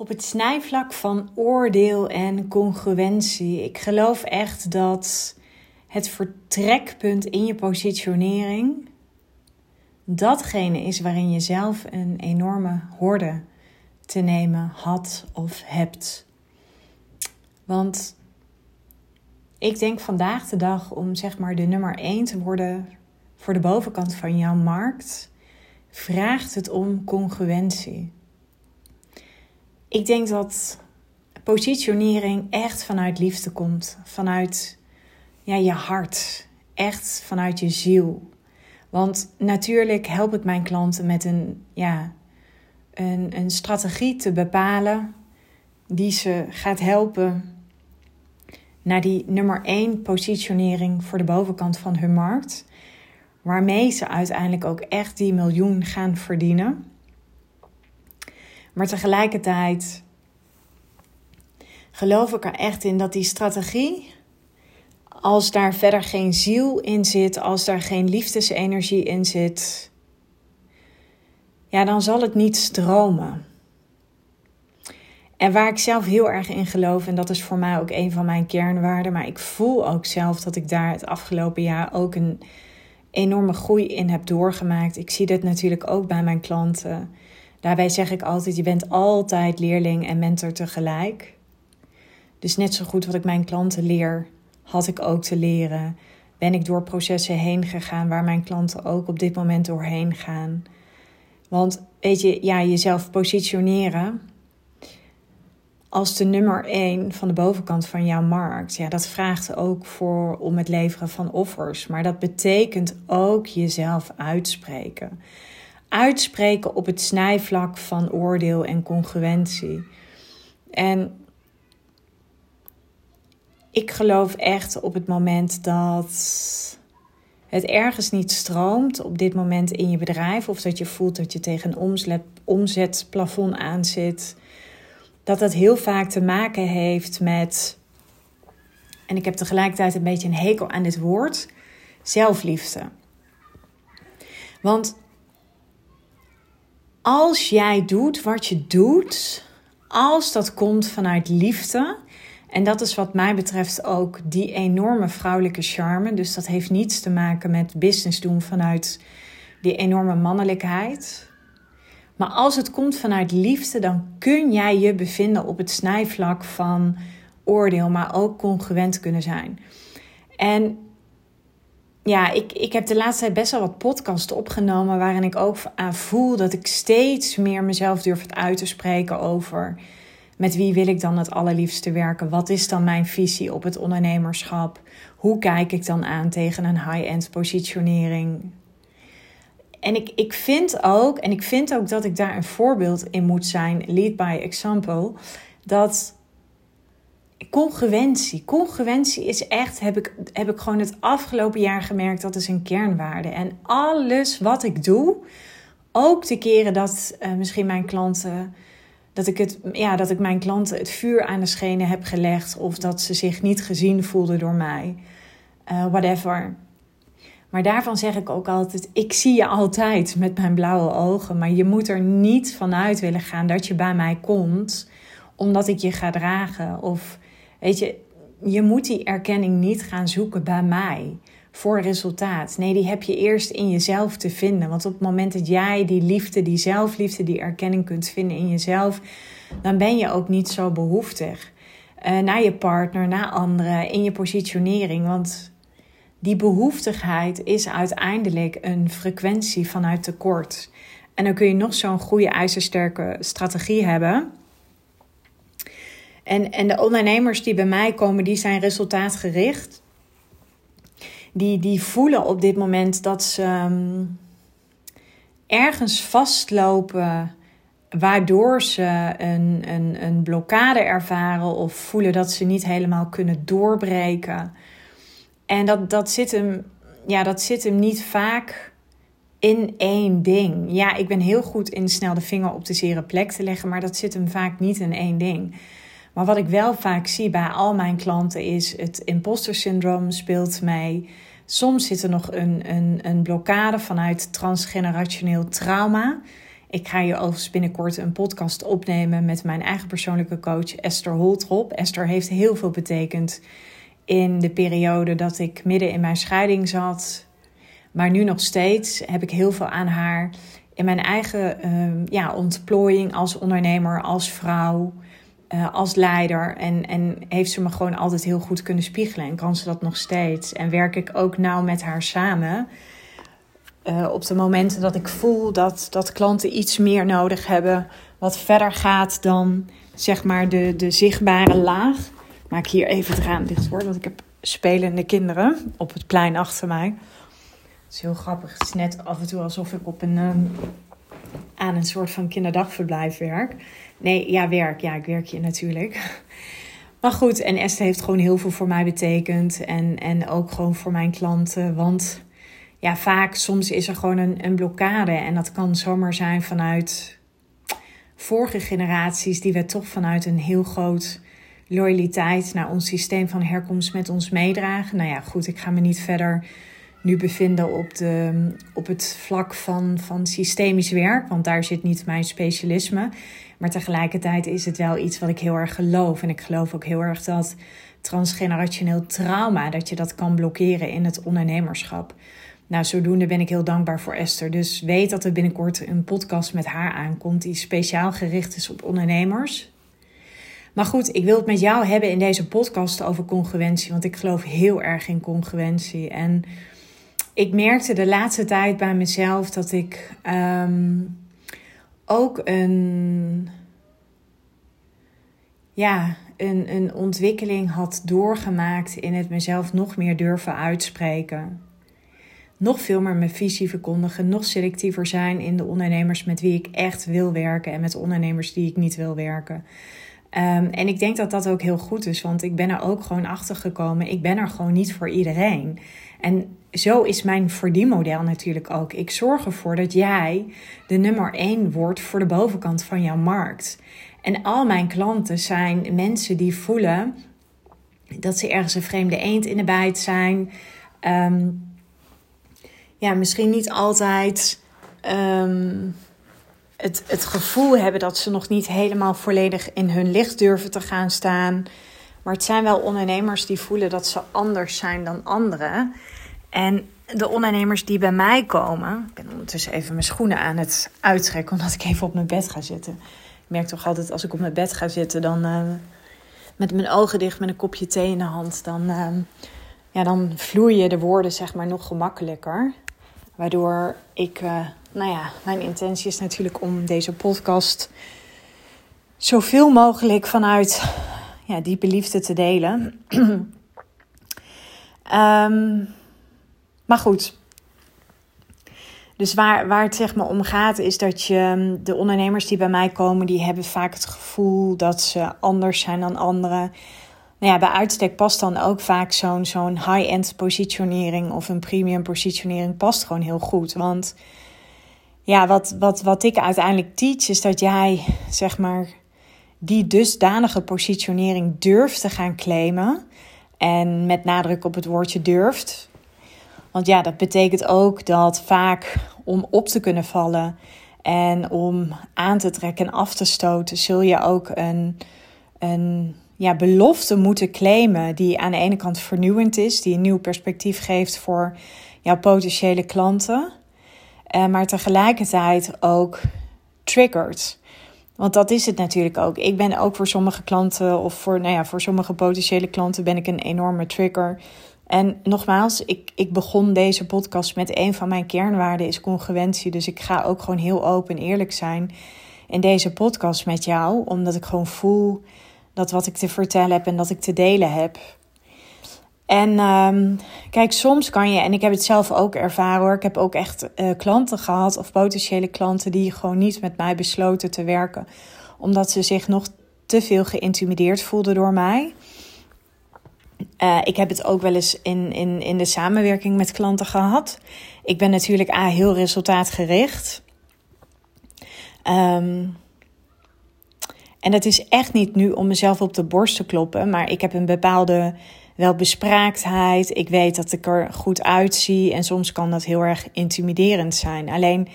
Op het snijvlak van oordeel en congruentie. Ik geloof echt dat het vertrekpunt in je positionering datgene is waarin je zelf een enorme horde te nemen had of hebt. Want ik denk vandaag de dag om zeg maar de nummer 1 te worden voor de bovenkant van jouw markt, vraagt het om congruentie. Ik denk dat positionering echt vanuit liefde komt, vanuit ja, je hart, echt vanuit je ziel. Want natuurlijk help ik mijn klanten met een, ja, een, een strategie te bepalen die ze gaat helpen naar die nummer 1 positionering voor de bovenkant van hun markt. Waarmee ze uiteindelijk ook echt die miljoen gaan verdienen. Maar tegelijkertijd geloof ik er echt in dat die strategie, als daar verder geen ziel in zit, als daar geen liefdesenergie in zit, ja, dan zal het niet stromen. En waar ik zelf heel erg in geloof, en dat is voor mij ook een van mijn kernwaarden, maar ik voel ook zelf dat ik daar het afgelopen jaar ook een enorme groei in heb doorgemaakt. Ik zie dit natuurlijk ook bij mijn klanten. Daarbij zeg ik altijd: je bent altijd leerling en mentor tegelijk. Dus net zo goed wat ik mijn klanten leer, had ik ook te leren. Ben ik door processen heen gegaan waar mijn klanten ook op dit moment doorheen gaan. Want weet je, ja, jezelf positioneren als de nummer één van de bovenkant van jouw markt. Ja, dat vraagt ook voor om het leveren van offers. Maar dat betekent ook jezelf uitspreken. Uitspreken op het snijvlak van oordeel en congruentie. En ik geloof echt op het moment dat het ergens niet stroomt op dit moment in je bedrijf, of dat je voelt dat je tegen een omzetplafond aan zit, dat dat heel vaak te maken heeft met, en ik heb tegelijkertijd een beetje een hekel aan dit woord, zelfliefde. Want als jij doet wat je doet, als dat komt vanuit liefde, en dat is wat mij betreft ook die enorme vrouwelijke charme. Dus dat heeft niets te maken met business doen vanuit die enorme mannelijkheid. Maar als het komt vanuit liefde, dan kun jij je bevinden op het snijvlak van oordeel, maar ook congruent kunnen zijn. En ja, ik, ik heb de laatste tijd best wel wat podcasts opgenomen waarin ik ook aan voel dat ik steeds meer mezelf durf uit te spreken over met wie wil ik dan het allerliefste werken? Wat is dan mijn visie op het ondernemerschap? Hoe kijk ik dan aan tegen een high-end positionering? En ik, ik vind ook, en ik vind ook dat ik daar een voorbeeld in moet zijn, lead by example, dat congruentie, congruentie is echt, heb ik, heb ik gewoon het afgelopen jaar gemerkt, dat is een kernwaarde. En alles wat ik doe, ook de keren dat uh, misschien mijn klanten dat ik, het, ja, dat ik mijn klanten het vuur aan de schenen heb gelegd of dat ze zich niet gezien voelden door mij. Uh, whatever. Maar daarvan zeg ik ook altijd: ik zie je altijd met mijn blauwe ogen. Maar je moet er niet vanuit willen gaan dat je bij mij komt omdat ik je ga dragen. Of weet je, je moet die erkenning niet gaan zoeken bij mij voor resultaat. Nee, die heb je eerst in jezelf te vinden. Want op het moment dat jij die liefde, die zelfliefde, die erkenning kunt vinden in jezelf, dan ben je ook niet zo behoeftig uh, naar je partner, naar anderen, in je positionering. Want die behoeftigheid is uiteindelijk een frequentie vanuit tekort. En dan kun je nog zo'n goede, ijzersterke strategie hebben. En, en de ondernemers die bij mij komen, die zijn resultaatgericht die, die voelen op dit moment dat ze ehm, ergens vastlopen, waardoor ze een, een, een blokkade ervaren of voelen dat ze niet helemaal kunnen doorbreken. En dat, dat, zit hem, ja, dat zit hem niet vaak in één ding. Ja, ik ben heel goed in snel de vinger op de zere plek te leggen, maar dat zit hem vaak niet in één ding. Maar wat ik wel vaak zie bij al mijn klanten is het imposter syndroom speelt mee. Soms zit er nog een, een, een blokkade vanuit transgenerationeel trauma Ik ga hier overigens binnenkort een podcast opnemen met mijn eigen persoonlijke coach Esther Holtrop. Esther heeft heel veel betekend in de periode dat ik midden in mijn scheiding zat. Maar nu nog steeds heb ik heel veel aan haar in mijn eigen uh, ja, ontplooiing als ondernemer, als vrouw, uh, als leider. En, en heeft ze me gewoon altijd heel goed kunnen spiegelen en kan ze dat nog steeds. En werk ik ook nauw met haar samen. Uh, op de momenten dat ik voel dat, dat klanten iets meer nodig hebben, wat verder gaat dan zeg maar de, de zichtbare laag. Maak hier even het raam dicht hoor, want ik heb spelende kinderen op het plein achter mij. Het is heel grappig. Het is net af en toe alsof ik op een, um, aan een soort van kinderdagverblijf werk. Nee, ja, werk. Ja, ik werk hier natuurlijk. Maar goed, en Esther heeft gewoon heel veel voor mij betekend. En, en ook gewoon voor mijn klanten. Want ja, vaak, soms is er gewoon een, een blokkade. En dat kan zomaar zijn vanuit vorige generaties, die we toch vanuit een heel groot loyaliteit naar ons systeem van herkomst met ons meedragen. Nou ja, goed, ik ga me niet verder nu bevinden op, de, op het vlak van, van systemisch werk, want daar zit niet mijn specialisme. Maar tegelijkertijd is het wel iets wat ik heel erg geloof. En ik geloof ook heel erg dat transgenerationeel trauma, dat je dat kan blokkeren in het ondernemerschap. Nou, zodoende ben ik heel dankbaar voor Esther. Dus weet dat er binnenkort een podcast met haar aankomt die speciaal gericht is op ondernemers. Maar goed, ik wil het met jou hebben in deze podcast over congruentie, want ik geloof heel erg in congruentie. En ik merkte de laatste tijd bij mezelf dat ik um, ook een, ja, een, een ontwikkeling had doorgemaakt in het mezelf nog meer durven uitspreken. Nog veel meer mijn visie verkondigen, nog selectiever zijn in de ondernemers met wie ik echt wil werken en met ondernemers die ik niet wil werken. Um, en ik denk dat dat ook heel goed is, want ik ben er ook gewoon achter gekomen. Ik ben er gewoon niet voor iedereen. En zo is mijn verdienmodel natuurlijk ook. Ik zorg ervoor dat jij de nummer één wordt voor de bovenkant van jouw markt. En al mijn klanten zijn mensen die voelen dat ze ergens een vreemde eend in de bijt zijn. Um, ja, misschien niet altijd um, het, het gevoel hebben dat ze nog niet helemaal volledig in hun licht durven te gaan staan. Maar het zijn wel ondernemers die voelen dat ze anders zijn dan anderen. En de ondernemers die bij mij komen. Ik ben ondertussen even mijn schoenen aan het uittrekken omdat ik even op mijn bed ga zitten. Ik merk toch altijd als ik op mijn bed ga zitten, dan uh, met mijn ogen dicht met een kopje thee in de hand, dan, uh, ja, dan vloeien de woorden zeg maar nog gemakkelijker. Waardoor ik, uh, nou ja, mijn intentie is natuurlijk om deze podcast zoveel mogelijk vanuit ja, diepe liefde te delen. um, Maar goed. Dus waar, waar het zeg maar om gaat, is dat je mm, de ondernemers die bij mij komen, die hebben vaak het gevoel dat ze anders zijn dan anderen. Nou ja, bij uitstek past dan ook vaak zo'n zo'n high-end positionering of een premium positionering past gewoon heel goed. Want ja, wat, wat, wat ik uiteindelijk teach is dat jij zeg maar die dusdanige positionering durft te gaan claimen. En met nadruk op het woordje durft. Want ja, dat betekent ook dat vaak om op te kunnen vallen en om aan te trekken en af te stoten, zul je ook een, een ja, belofte moeten claimen die aan de ene kant vernieuwend is, die een nieuw perspectief geeft voor jouw potentiële klanten, eh, maar tegelijkertijd ook triggert. Want dat is het natuurlijk ook. Ik ben ook voor sommige klanten of voor, nou ja, voor sommige potentiële klanten ben ik een enorme trigger. En nogmaals, ik, ik begon deze podcast met een van mijn kernwaarden is congruentie. Dus ik ga ook gewoon heel open en eerlijk zijn in deze podcast met jou. Omdat ik gewoon voel dat wat ik te vertellen heb en dat ik te delen heb. En um, kijk, soms kan je, en ik heb het zelf ook ervaren hoor. Ik heb ook echt uh, klanten gehad of potentiële klanten die gewoon niet met mij besloten te werken. Omdat ze zich nog te veel geïntimideerd voelden door mij. Uh, ik heb het ook wel eens in, in, in de samenwerking met klanten gehad. Ik ben natuurlijk A, heel resultaatgericht. Um, en dat is echt niet nu om mezelf op de borst te kloppen, maar ik heb een bepaalde welbespraaktheid. Ik weet dat ik er goed uitzie en soms kan dat heel erg intimiderend zijn. Alleen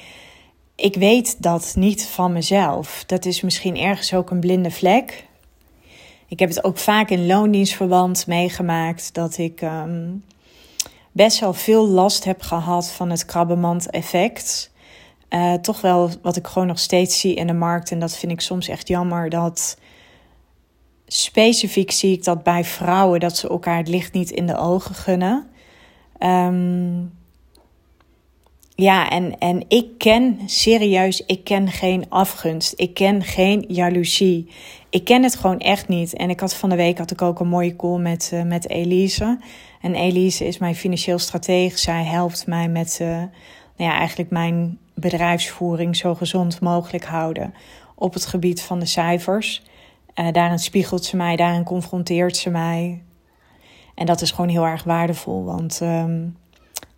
ik weet dat niet van mezelf. Dat is misschien ergens ook een blinde vlek. Ik heb het ook vaak in loondienstverband meegemaakt dat ik ehm, best wel veel last heb gehad van het krabbenmand-effect. Uh, toch wel wat ik gewoon nog steeds zie in de markt. En dat vind ik soms echt jammer. Dat specifiek zie ik dat bij vrouwen dat ze elkaar het licht niet in de ogen gunnen. Um, ja, en, en ik ken serieus, ik ken geen afgunst. Ik ken geen jaloezie. Ik ken het gewoon echt niet. En ik had van de week had ik ook een mooie call met, uh, met Elise. En Elise is mijn financieel stratege. Zij helpt mij met uh, nou ja, eigenlijk mijn bedrijfsvoering zo gezond mogelijk houden op het gebied van de cijfers. Uh, daarin spiegelt ze mij, daarin confronteert ze mij. En dat is gewoon heel erg waardevol, want um,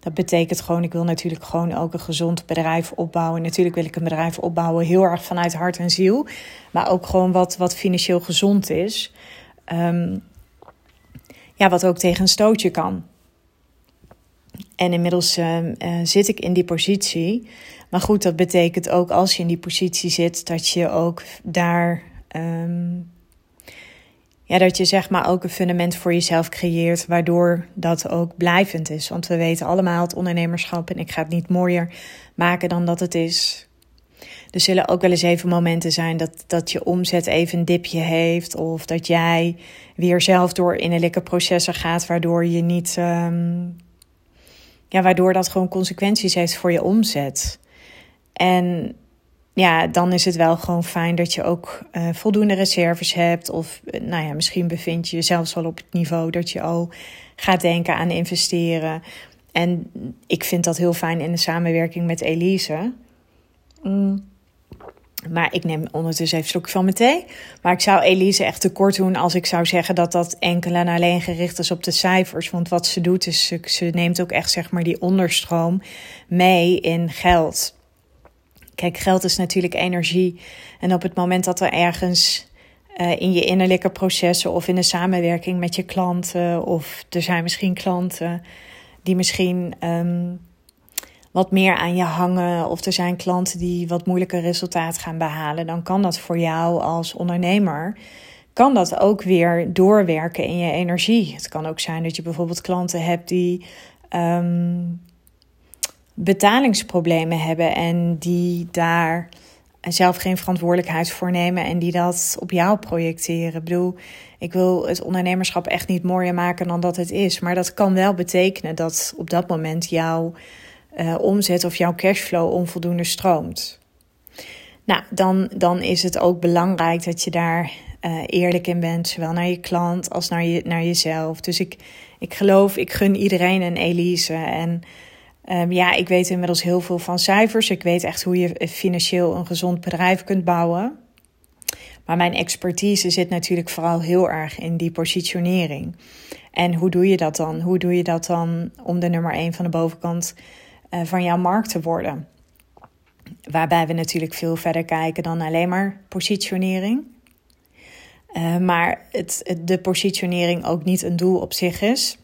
dat betekent gewoon, ik wil natuurlijk gewoon ook een gezond bedrijf opbouwen. Natuurlijk wil ik een bedrijf opbouwen heel erg vanuit hart en ziel. Maar ook gewoon wat, wat financieel gezond is. Um, ja, wat ook tegen een stootje kan. En inmiddels uh, uh, zit ik in die positie. Maar goed, dat betekent ook als je in die positie zit, dat je ook daar um, ja, dat je zeg maar ook een fundament voor jezelf creëert, waardoor dat ook blijvend is. Want we weten allemaal het ondernemerschap, en ik ga het niet mooier maken dan dat het is. Er zullen ook wel eens even momenten zijn dat, dat je omzet even een dipje heeft, of dat jij weer zelf door innerlijke processen gaat, waardoor je niet, um, ja, waardoor dat gewoon consequenties heeft voor je omzet. En ja, dan is het wel gewoon fijn dat je ook uh, voldoende reserves hebt. Of uh, nou ja, misschien bevind je jezelf wel op het niveau dat je al gaat denken aan investeren. En ik vind dat heel fijn in de samenwerking met Elise. Mm. Maar ik neem ondertussen even een slokje van mijn thee. Maar ik zou Elise echt tekort doen als ik zou zeggen dat dat enkel en alleen gericht is op de cijfers. Want wat ze doet is, ze neemt ook echt zeg maar die onderstroom mee in geld. Kijk, geld is natuurlijk energie. En op het moment dat er ergens uh, in je innerlijke processen of in de samenwerking met je klanten, of er zijn misschien klanten die misschien um, wat meer aan je hangen, of er zijn klanten die wat moeilijker resultaat gaan behalen, dan kan dat voor jou als ondernemer. Kan dat ook weer doorwerken in je energie? Het kan ook zijn dat je bijvoorbeeld klanten hebt die um, betalingsproblemen hebben en die daar zelf geen verantwoordelijkheid voor nemen en die dat op jou projecteren. Ik bedoel, ik wil het ondernemerschap echt niet mooier maken dan dat het is, maar dat kan wel betekenen dat op dat moment jouw uh, omzet of jouw cashflow onvoldoende stroomt. Nou, dan, dan is het ook belangrijk dat je daar uh, eerlijk in bent, zowel naar je klant als naar, je, naar jezelf. Dus ik, ik geloof, ik gun iedereen een Elise en Um, ja, ik weet inmiddels heel veel van cijfers. Ik weet echt hoe je financieel een gezond bedrijf kunt bouwen. Maar mijn expertise zit natuurlijk vooral heel erg in die positionering. En hoe doe je dat dan? Hoe doe je dat dan om de nummer 1 van de bovenkant uh, van jouw markt te worden? Waarbij we natuurlijk veel verder kijken dan alleen maar positionering. Uh, maar het, de positionering ook niet een doel op zich is.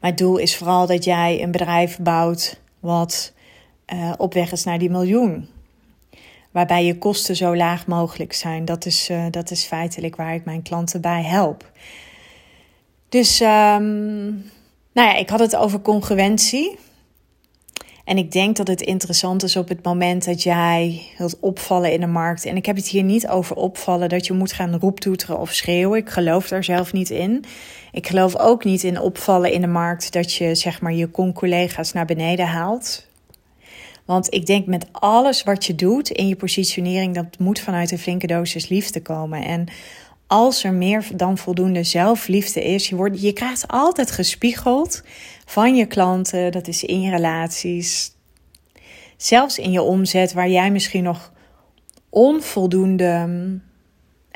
Mijn doel is vooral dat jij een bedrijf bouwt wat uh, op weg is naar die miljoen. Waarbij je kosten zo laag mogelijk zijn. Dat is, uh, dat is feitelijk waar ik mijn klanten bij help. Dus, um, nou ja, ik had het over congruentie. En ik denk dat het interessant is op het moment dat jij wilt opvallen in de markt. En ik heb het hier niet over opvallen dat je moet gaan roeptoeteren of schreeuwen. Ik geloof daar zelf niet in. Ik geloof ook niet in opvallen in de markt dat je zeg maar je con-collega's naar beneden haalt. Want ik denk met alles wat je doet in je positionering, dat moet vanuit een flinke dosis liefde komen. En als er meer dan voldoende zelfliefde is, je, wordt, je krijgt altijd gespiegeld van je klanten, dat is in je relaties, zelfs in je omzet, waar jij misschien nog onvoldoende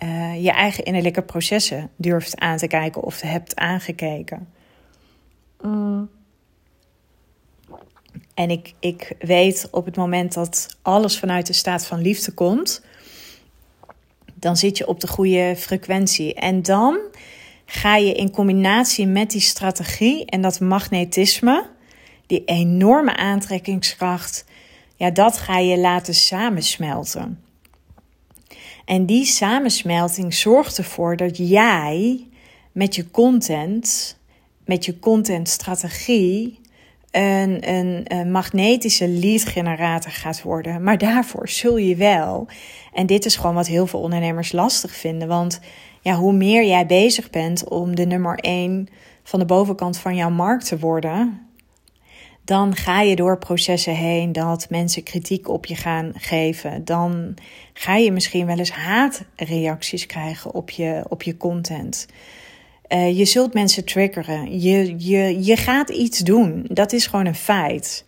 uh, je eigen innerlijke processen durft aan te kijken of hebt aangekeken. Mm. En ik, ik weet op het moment dat alles vanuit de staat van liefde komt, dan zit je op de goede frequentie. En dan ga je in combinatie met die strategie en dat magnetisme, die enorme aantrekkingskracht, ja, dat ga je laten samensmelten. En die samensmelting zorgt ervoor dat jij met je content, met je contentstrategie, een, een, magnetische lead generator gaat worden. Maar daarvoor zul je wel, en dit is gewoon wat heel veel ondernemers lastig vinden, want ja, hoe meer jij bezig bent om de nummer 1 van de bovenkant van jouw markt te worden, dan ga je door processen heen dat mensen kritiek op je gaan geven. Dan ga je misschien wel eens haatreacties krijgen op je, op je content. Uh, je zult mensen triggeren. Je, je, je gaat iets doen. Dat is gewoon een feit.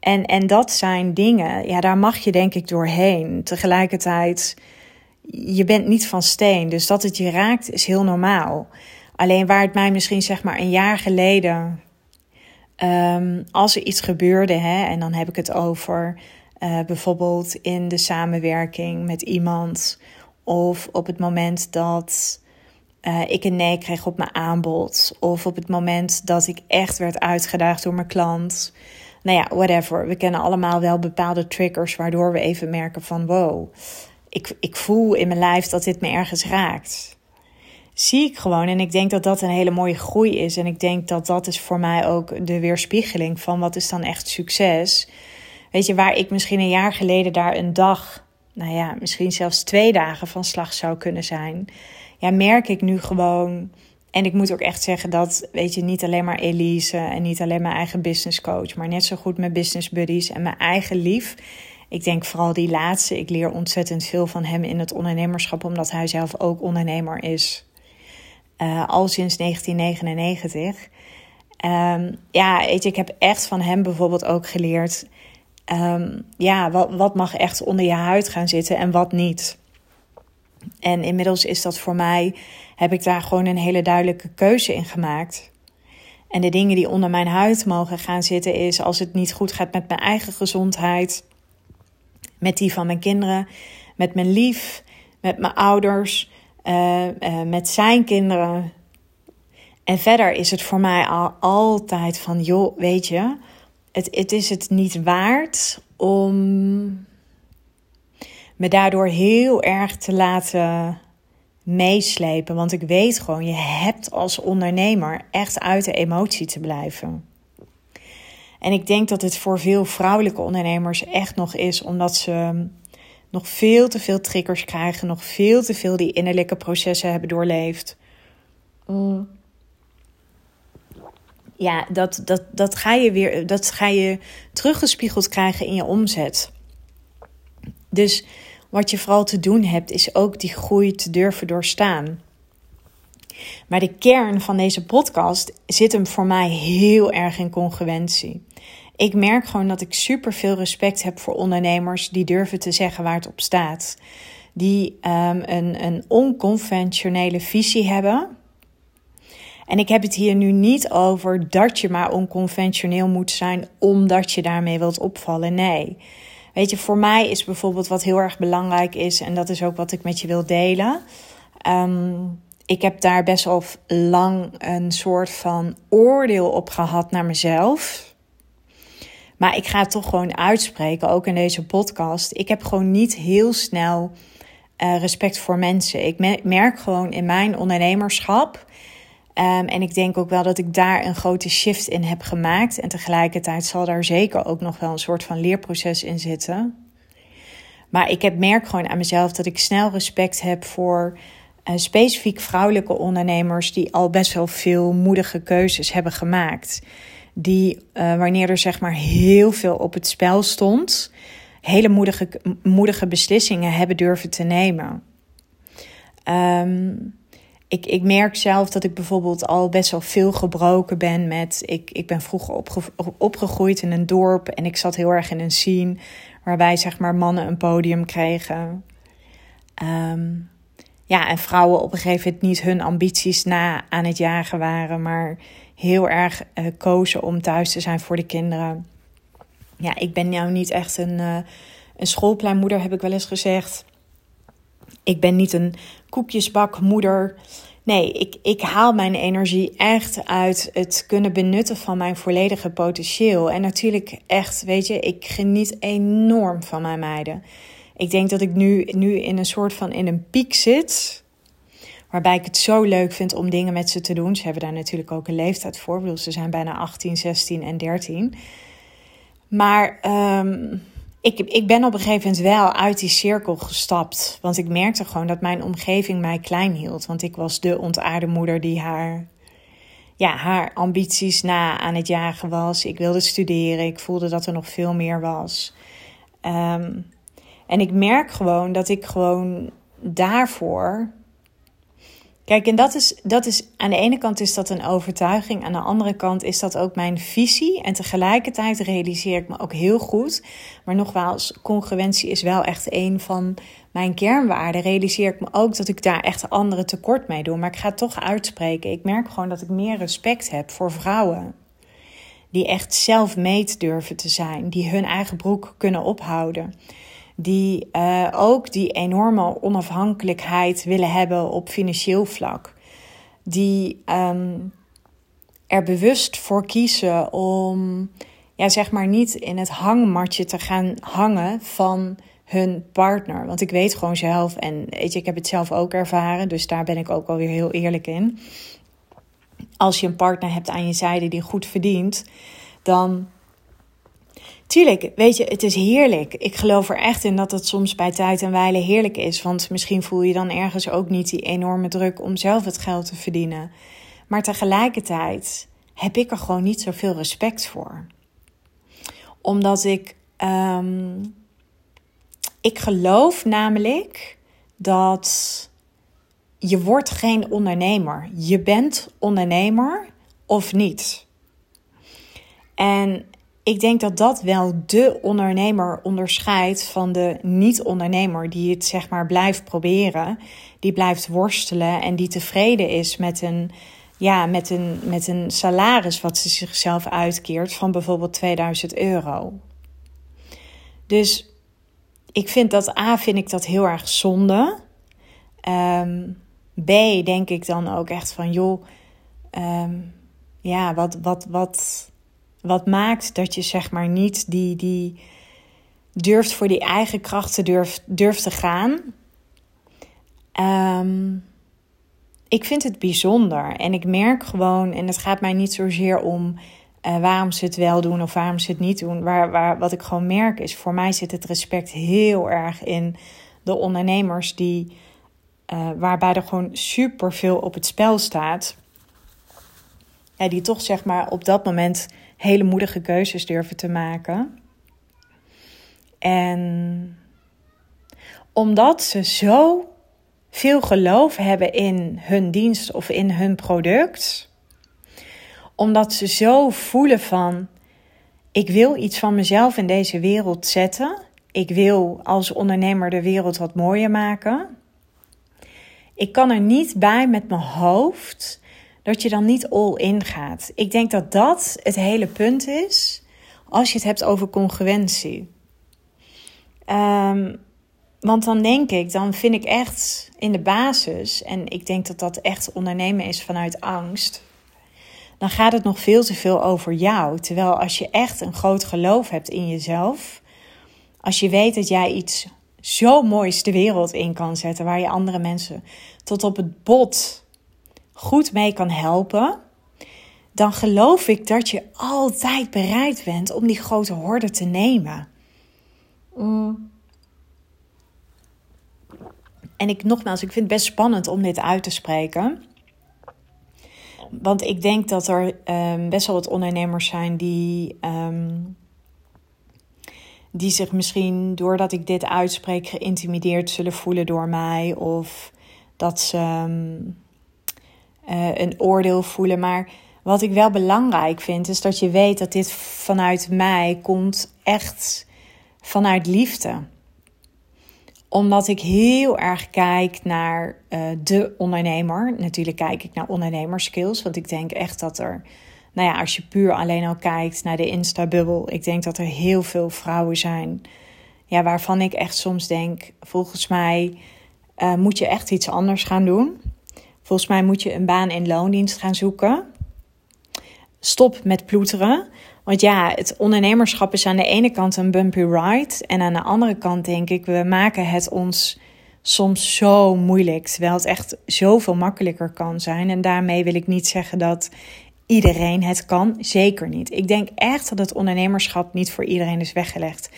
En, en dat zijn dingen, ja, daar mag je denk ik doorheen. Tegelijkertijd, je bent niet van steen. Dus dat het je raakt is heel normaal. Alleen waar het mij misschien zeg maar een jaar geleden Um, als er iets gebeurde, hè, en dan heb ik het over uh, bijvoorbeeld in de samenwerking met iemand, of op het moment dat uh, ik een nee kreeg op mijn aanbod, of op het moment dat ik echt werd uitgedaagd door mijn klant. Nou ja, whatever. We kennen allemaal wel bepaalde triggers waardoor we even merken van wow, ik, ik voel in mijn lijf dat dit me ergens raakt zie ik gewoon. En ik denk dat dat een hele mooie groei is. En ik denk dat dat is voor mij ook de weerspiegeling van wat is dan echt succes. Weet je, waar ik misschien een jaar geleden daar een dag, nou ja, misschien zelfs twee dagen van slag zou kunnen zijn. Ja, merk ik nu gewoon. En ik moet ook echt zeggen dat, weet je, niet alleen maar Elise en niet alleen mijn eigen business coach, maar net zo goed mijn business buddies en mijn eigen lief. Ik denk vooral die laatste. Ik leer ontzettend veel van hem in het ondernemerschap, omdat hij zelf ook ondernemer is. Uh, al sinds 1999. Um, ja, weet je, ik heb echt van hem bijvoorbeeld ook geleerd. Um, ja, wat, wat mag echt onder je huid gaan zitten en wat niet. En inmiddels is dat voor mij, heb ik daar gewoon een hele duidelijke keuze in gemaakt. En de dingen die onder mijn huid mogen gaan zitten is als het niet goed gaat met mijn eigen gezondheid, met die van mijn kinderen, met mijn lief, met mijn ouders, uh, uh, met zijn kinderen. En verder is het voor mij al altijd van, joh, weet je, het, het is het niet waard om me daardoor heel erg te laten meeslepen. Want ik weet gewoon, je hebt als ondernemer echt uit de emotie te blijven. En ik denk dat het voor veel vrouwelijke ondernemers echt nog is, omdat ze nog veel te veel triggers krijgen, nog veel te veel die innerlijke processen hebben doorleefd. Mm. Ja, dat, dat, dat, ga je weer, dat ga je teruggespiegeld krijgen in je omzet. Dus wat je vooral te doen hebt, is ook die groei te durven doorstaan. Maar de kern van deze podcast zit hem voor mij heel erg in congruentie. Ik merk gewoon dat ik super veel respect heb voor ondernemers die durven te zeggen waar het op staat. Die um, een, een onconventionele visie hebben. En ik heb het hier nu niet over dat je maar onconventioneel moet zijn omdat je daarmee wilt opvallen. Nee. Weet je, voor mij is bijvoorbeeld wat heel erg belangrijk is, en dat is ook wat ik met je wil delen. Um, ik heb daar best wel lang een soort van oordeel op gehad naar mezelf. Maar ik ga het toch gewoon uitspreken, ook in deze podcast. Ik heb gewoon niet heel snel uh, respect voor mensen. Ik merk gewoon in mijn ondernemerschap. Um, en ik denk ook wel dat ik daar een grote shift in heb gemaakt. En tegelijkertijd zal daar zeker ook nog wel een soort van leerproces in zitten. Maar ik heb, merk gewoon aan mezelf dat ik snel respect heb voor uh, specifiek vrouwelijke ondernemers die al best wel veel moedige keuzes hebben gemaakt die uh, wanneer er zeg maar heel veel op het spel stond, hele moedige, moedige beslissingen hebben durven te nemen. Um, ik, ik merk zelf dat ik bijvoorbeeld al best wel veel gebroken ben met. Ik, ik ben vroeger opge, opgegroeid in een dorp en ik zat heel erg in een scene waarbij zeg maar mannen een podium kregen. Um, ja, en vrouwen op een gegeven moment niet hun ambities na aan het jagen waren, maar heel erg uh, kozen om thuis te zijn voor de kinderen. Ja, ik ben nou niet echt een, uh, een schoolpleinmoeder, heb ik wel eens gezegd. Ik ben niet een koekjesbakmoeder nee, ik, ik haal mijn energie echt uit het kunnen benutten van mijn volledige potentieel. En natuurlijk echt, weet je, ik geniet enorm van mijn meiden. Ik denk dat ik nu, nu in een soort van in een piek zit. Waarbij ik het zo leuk vind om dingen met ze te doen. Ze hebben daar natuurlijk ook een leeftijd voor. Ze zijn bijna 18, 16 en 13. Maar um, ik, ik ben op een gegeven moment wel uit die cirkel gestapt. Want ik merkte gewoon dat mijn omgeving mij klein hield. Want ik was de ontaarde moeder die haar, ja, haar ambities na aan het jagen was. Ik wilde studeren. Ik voelde dat er nog veel meer was. Um, en ik merk gewoon dat ik gewoon daarvoor Kijk, en dat is, dat is aan de ene kant is dat een overtuiging, aan de andere kant is dat ook mijn visie. En tegelijkertijd realiseer ik me ook heel goed, maar nogmaals, congruentie is wel echt een van mijn kernwaarden. Realiseer ik me ook dat ik daar echt anderen tekort mee doe, maar ik ga het toch uitspreken. Ik merk gewoon dat ik meer respect heb voor vrouwen die echt zelf meet durven te zijn, die hun eigen broek kunnen ophouden die uh, ook die enorme onafhankelijkheid willen hebben op financieel vlak. Die um, er bewust voor kiezen om, ja, zeg maar, niet in het hangmatje te gaan hangen van hun partner. Want ik weet gewoon zelf, en weet je, ik heb het zelf ook ervaren, dus daar ben ik ook alweer heel eerlijk in. Als je een partner hebt aan je zijde die goed verdient, dan Tuurlijk, weet je, het is heerlijk. Ik geloof er echt in dat het soms bij tijd en wijle heerlijk is. Want misschien voel je dan ergens ook niet die enorme druk om zelf het geld te verdienen. Maar tegelijkertijd heb ik er gewoon niet zoveel respect voor. Omdat ik. Um, ik geloof namelijk dat je wordt geen ondernemer. Je bent ondernemer of niet. En ik denk dat dat wel de ondernemer onderscheidt van de niet-ondernemer die het zeg maar blijft proberen, die blijft worstelen en die tevreden is met een, ja, met een, met een salaris wat ze zichzelf uitkeert van bijvoorbeeld 2000 euro. Dus ik vind dat A, vind ik dat heel erg zonde. Um, B, denk ik dan ook echt van joh, um, ja, wat, wat, wat wat maakt dat je zeg maar niet die, die durft voor die eigen krachten durft, durft te gaan. Um, ik vind het bijzonder en ik merk gewoon, en het gaat mij niet zozeer om uh, waarom ze het wel doen of waarom ze het niet doen. Waar, waar, wat ik gewoon merk is, voor mij zit het respect heel erg in de ondernemers die, uh, waarbij er gewoon super veel op het spel staat. Ja, die toch zeg maar op dat moment hele moedige keuzes durven te maken. En omdat ze zo veel geloof hebben in hun dienst of in hun product, omdat ze zo voelen van ik wil iets van mezelf in deze wereld zetten. Ik wil als ondernemer de wereld wat mooier maken. Ik kan er niet bij met mijn hoofd dat je dan niet all in gaat. Ik denk dat dat het hele punt is als je het hebt over congruentie. Um, want dan denk ik, dan vind ik echt in de basis, en ik denk dat dat echt ondernemen is vanuit angst, dan gaat het nog veel te veel over jou. Terwijl als je echt een groot geloof hebt in jezelf, als je weet dat jij iets zo moois de wereld in kan zetten, waar je andere mensen tot op het bot goed mee kan helpen, dan geloof ik dat je altijd bereid bent om die grote horde te nemen. Mm. En ik nogmaals, ik vind het best spannend om dit uit te spreken. Want ik denk dat er um, best wel wat ondernemers zijn die, um, die zich misschien doordat ik dit uitspreek geïntimideerd zullen voelen door mij. Of dat ze um, uh, een oordeel voelen. Maar wat ik wel belangrijk vind, is dat je weet dat dit vanuit mij komt echt vanuit liefde. Omdat ik heel erg kijk naar uh, de ondernemer. Natuurlijk kijk ik naar ondernemerskills. Want ik denk echt dat er, nou ja, als je puur alleen al kijkt naar de Insta-bubbel. Ik denk dat er heel veel vrouwen zijn. Ja, waarvan ik echt soms denk, volgens mij uh, moet je echt iets anders gaan doen. Volgens mij moet je een baan in loondienst gaan zoeken. Stop met ploeteren. Want ja, het ondernemerschap is aan de ene kant een bumpy ride. En aan de andere kant denk ik, we maken het ons soms zo moeilijk. Terwijl het echt zoveel makkelijker kan zijn. En daarmee wil ik niet zeggen dat iedereen het kan. Zeker niet. Ik denk echt dat het ondernemerschap niet voor iedereen is weggelegd.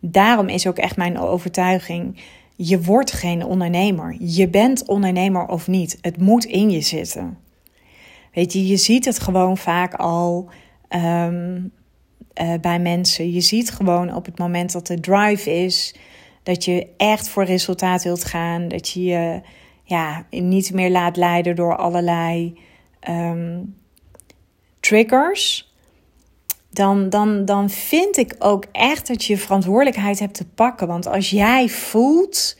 Daarom is ook echt mijn overtuiging. Je wordt geen ondernemer. Je bent ondernemer of niet. Het moet in je zitten. Weet je, je ziet het gewoon vaak al ehm, eh, bij mensen. Je ziet gewoon op het moment dat de drive is, dat je echt voor resultaat wilt gaan, dat je je ja, niet meer laat leiden door allerlei ehm, triggers. Dan, dan, dan vind ik ook echt dat je verantwoordelijkheid hebt te pakken. Want als jij voelt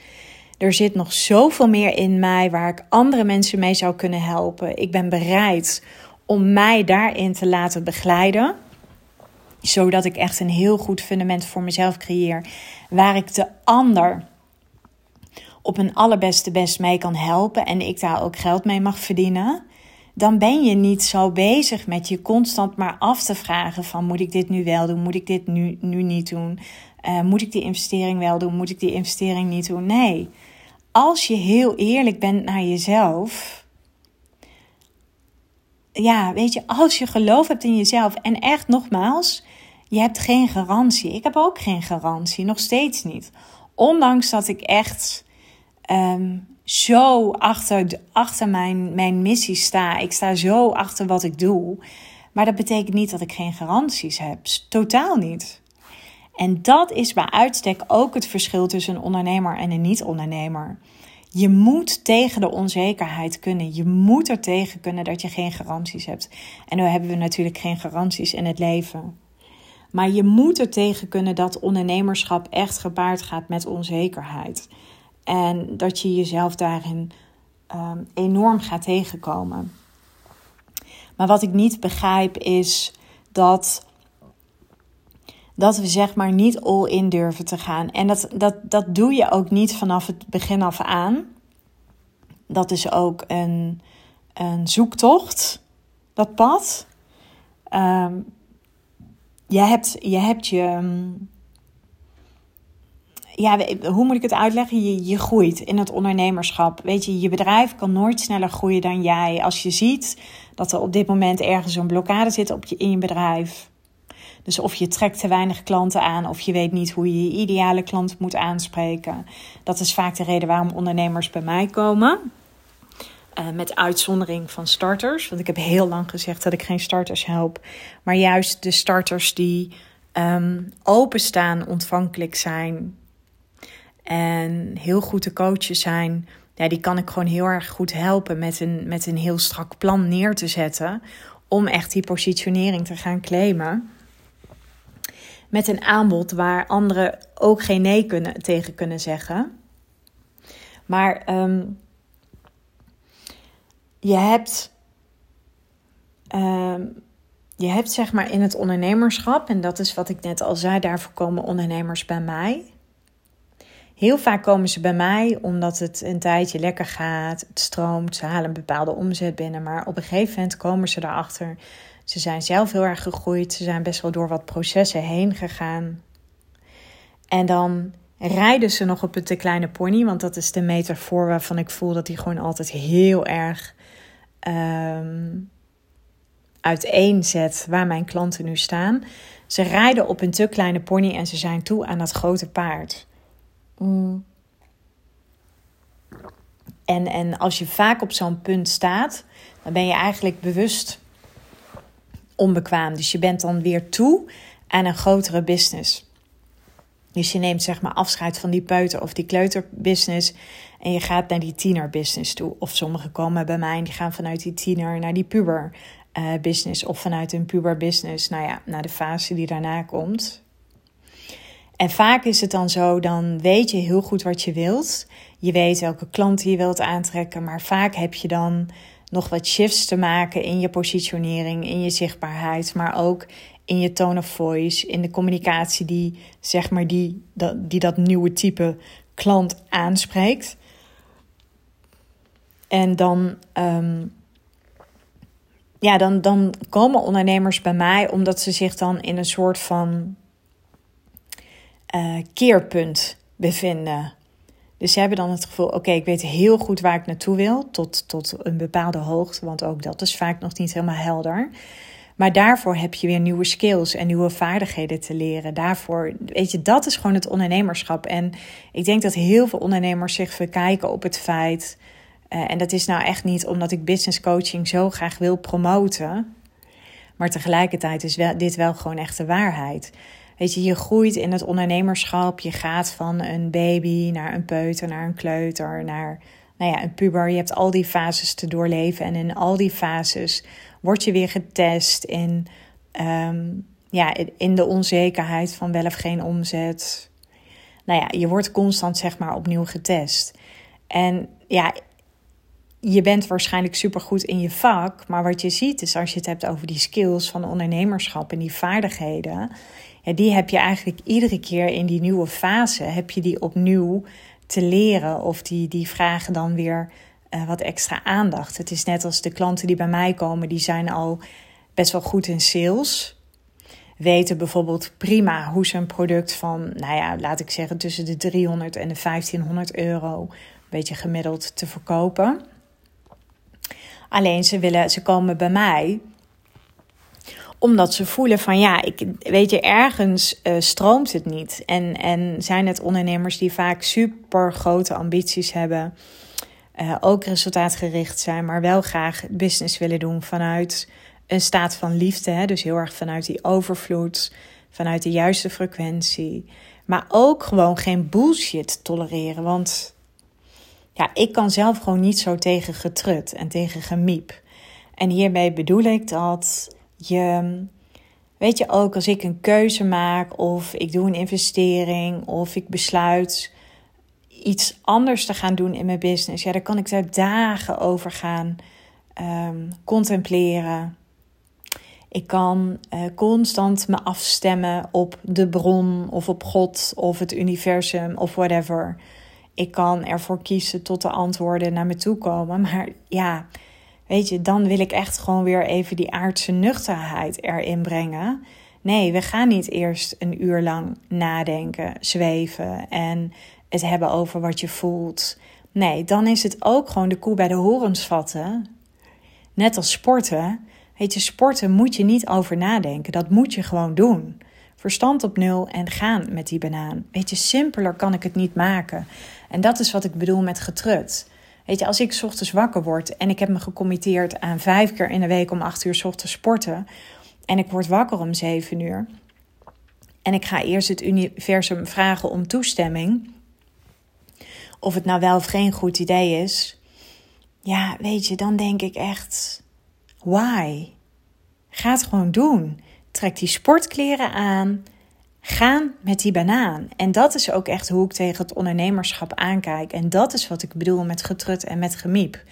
er zit nog zoveel meer in mij waar ik andere mensen mee zou kunnen helpen. Ik ben bereid om mij daarin te laten begeleiden. Zodat ik echt een heel goed fundament voor mezelf creëer. Waar ik de ander op een allerbeste best mee kan helpen. En ik daar ook geld mee mag verdienen. Dan ben je niet zo bezig met je constant maar af te vragen van moet ik dit nu wel doen? Moet ik dit nu, nu niet doen? Uh, moet ik die investering wel doen? Moet ik die investering niet doen? Nee als je heel eerlijk bent naar jezelf. Ja, weet je, als je geloof hebt in jezelf. En echt nogmaals, je hebt geen garantie. Ik heb ook geen garantie, nog steeds niet. Ondanks dat ik echt um, zo achter, achter mijn, mijn missie sta. Ik sta zo achter wat ik doe. Maar dat betekent niet dat ik geen garanties heb. Totaal niet. En dat is bij uitstek ook het verschil tussen een ondernemer en een niet-ondernemer. Je moet tegen de onzekerheid kunnen. Je moet er tegen kunnen dat je geen garanties hebt. En nu hebben we natuurlijk geen garanties in het leven. Maar je moet er tegen kunnen dat ondernemerschap echt gepaard gaat met onzekerheid. En dat je jezelf daarin um, enorm gaat tegenkomen. Maar wat ik niet begrijp is dat dat we zeg maar niet all in durven te gaan. En dat, dat, dat doe je ook niet vanaf het begin af aan. Dat is ook een, een zoektocht, dat pad. Um, je, hebt, je hebt je. Ja, hoe moet ik het uitleggen? Je, je groeit in het ondernemerschap. Weet je, je bedrijf kan nooit sneller groeien dan jij. Als je ziet dat er op dit moment ergens een blokkade zit op je, in je bedrijf dus of je trekt te weinig klanten aan of je weet niet hoe je je ideale klant moet aanspreken. Dat is vaak de reden waarom ondernemers bij mij komen. Uh, met uitzondering van starters. Want ik heb heel lang gezegd dat ik geen starters help. Maar juist de starters die um, openstaan, ontvankelijk zijn. En heel goed te coachen zijn. Die kan ik gewoon heel erg goed helpen met een, met een heel strak plan neer te zetten. Om echt die positionering te gaan claimen met een aanbod waar anderen ook geen nee kunnen, tegen kunnen zeggen. Maar um, je hebt. Um, je hebt zeg maar in het ondernemerschap, en dat is wat ik net al zei, daarvoor komen ondernemers bij mij. Heel vaak komen ze bij mij omdat het een tijdje lekker gaat, het stroomt, ze halen een bepaalde omzet binnen, maar op een gegeven moment komen ze erachter ze zijn zelf heel erg gegroeid. Ze zijn best wel door wat processen heen gegaan. En dan rijden ze nog op een te kleine pony. Want dat is de metafoor waarvan ik voel dat die gewoon altijd heel erg um, uiteenzet waar mijn klanten nu staan. Ze rijden op een te kleine pony en ze zijn toe aan dat grote paard. Mm. En, en als je vaak op zo'n punt staat, dan ben je eigenlijk bewust onbekwaam. Dus je bent dan weer toe aan een grotere business. Dus je neemt zeg maar afscheid van die peuter of die kleuterbusiness en je gaat naar die tienerbusiness toe. Of sommigen komen bij mij en die gaan vanuit die tiener naar die puber business of vanuit een puber business, nou ja, naar de fase die daarna komt. En vaak is het dan zo, dan weet je heel goed wat je wilt. Je weet welke klanten je wilt aantrekken, maar vaak heb je dan nog wat shifts te maken in je positionering, in je zichtbaarheid, maar ook in je tone of voice, in de communicatie die, zeg maar, die, dat, die dat nieuwe type klant aanspreekt. En dan, ehm, ja, dan, dan komen ondernemers bij mij omdat ze zich dan in een soort van uh, keerpunt bevinden. Dus ze hebben dan het gevoel: oké, ik weet heel goed waar ik naartoe wil, tot, tot een bepaalde hoogte, want ook dat is vaak nog niet helemaal helder. Maar daarvoor heb je weer nieuwe skills en nieuwe vaardigheden te leren. Daarvoor, weet je, dat is gewoon het ondernemerschap. En ik denk dat heel veel ondernemers zich verkijken op het feit. Uh, en dat is nou echt niet omdat ik business coaching zo graag wil promoten. Maar tegelijkertijd is wel, dit wel gewoon echt de waarheid. Weet je, je groeit in het ondernemerschap. Je gaat van een baby naar een peuter, naar een kleuter, naar nou ja, een puber. Je hebt al die fases te doorleven. En in al die fases word je weer getest in, ehm, ja, in de onzekerheid van wel of geen omzet. Nou ja, je wordt constant zeg maar opnieuw getest. En ja, je bent waarschijnlijk supergoed in je vak, maar wat je ziet is als je het hebt over die skills van ondernemerschap en die vaardigheden, die heb je eigenlijk iedere keer in die nieuwe fase, heb je die opnieuw te leren of die, die vragen dan weer uh, wat extra aandacht. Het is net als de klanten die bij mij komen, die zijn al best wel goed in sales. Weten bijvoorbeeld prima hoe ze een product van, nou ja, laat ik zeggen, tussen de 300 en de 1500 euro, een beetje gemiddeld, te verkopen. Alleen ze, willen, ze komen bij mij omdat ze voelen van ja, ik, weet je, ergens uh, stroomt het niet. En, en zijn het ondernemers die vaak super grote ambities hebben uh, ook resultaatgericht zijn, maar wel graag business willen doen vanuit een staat van liefde. Hè? Dus heel erg vanuit die overvloed, vanuit de juiste frequentie. Maar ook gewoon geen bullshit tolereren. Want ja, ik kan zelf gewoon niet zo tegen getrut en tegen gemiep. En hierbij bedoel ik dat je, weet je ook, als ik een keuze maak of ik doe een investering of ik besluit iets anders te gaan doen in mijn business, ja, dan kan ik daar dagen over gaan um, contempleren. Ik kan uh, constant me afstemmen op de bron of op God of het universum of whatever. Ik kan ervoor kiezen tot de antwoorden naar me toe komen. Maar ja, weet je, dan wil ik echt gewoon weer even die aardse nuchterheid erin brengen. Nee, we gaan niet eerst een uur lang nadenken, zweven en het hebben over wat je voelt. Nee, dan is het ook gewoon de koe bij de horens vatten. Net als sporten. Weet je, sporten moet je niet over nadenken. Dat moet je gewoon doen. Verstand op nul en gaan met die banaan. Weet je, simpeler kan ik het niet maken. En dat is wat ik bedoel met getrut. Weet je, als ik ochtends wakker word en ik heb me gecommitteerd aan vijf keer in de week om acht uur ochtends sporten. En ik word wakker om zeven uur. En ik ga eerst het universum vragen om toestemming of het nou wel of geen goed idee is. Ja, weet je, dan denk ik echt: why? Ga het gewoon doen. Trek die sportkleren aan. Gaan met die banaan. En dat is ook echt hoe ik tegen het ondernemerschap aankijk. En dat is wat ik bedoel met getrut en met gemiep.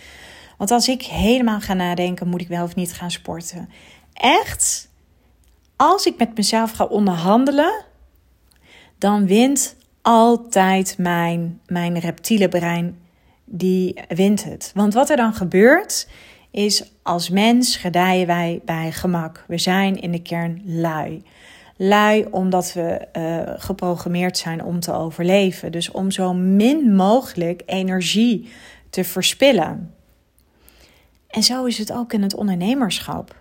Want als ik helemaal ga nadenken, moet ik wel of niet gaan sporten. Echt, als ik met mezelf ga onderhandelen, dan wint altijd mijn, mijn reptiele brein die wint het. Want wat er dan gebeurt is als mens gedijen wij bij gemak. We zijn in de kern lui. Lui omdat we uh, geprogrammeerd zijn om te overleven. Dus om zo min mogelijk energie te verspillen. En zo is het ook in het ondernemerschap.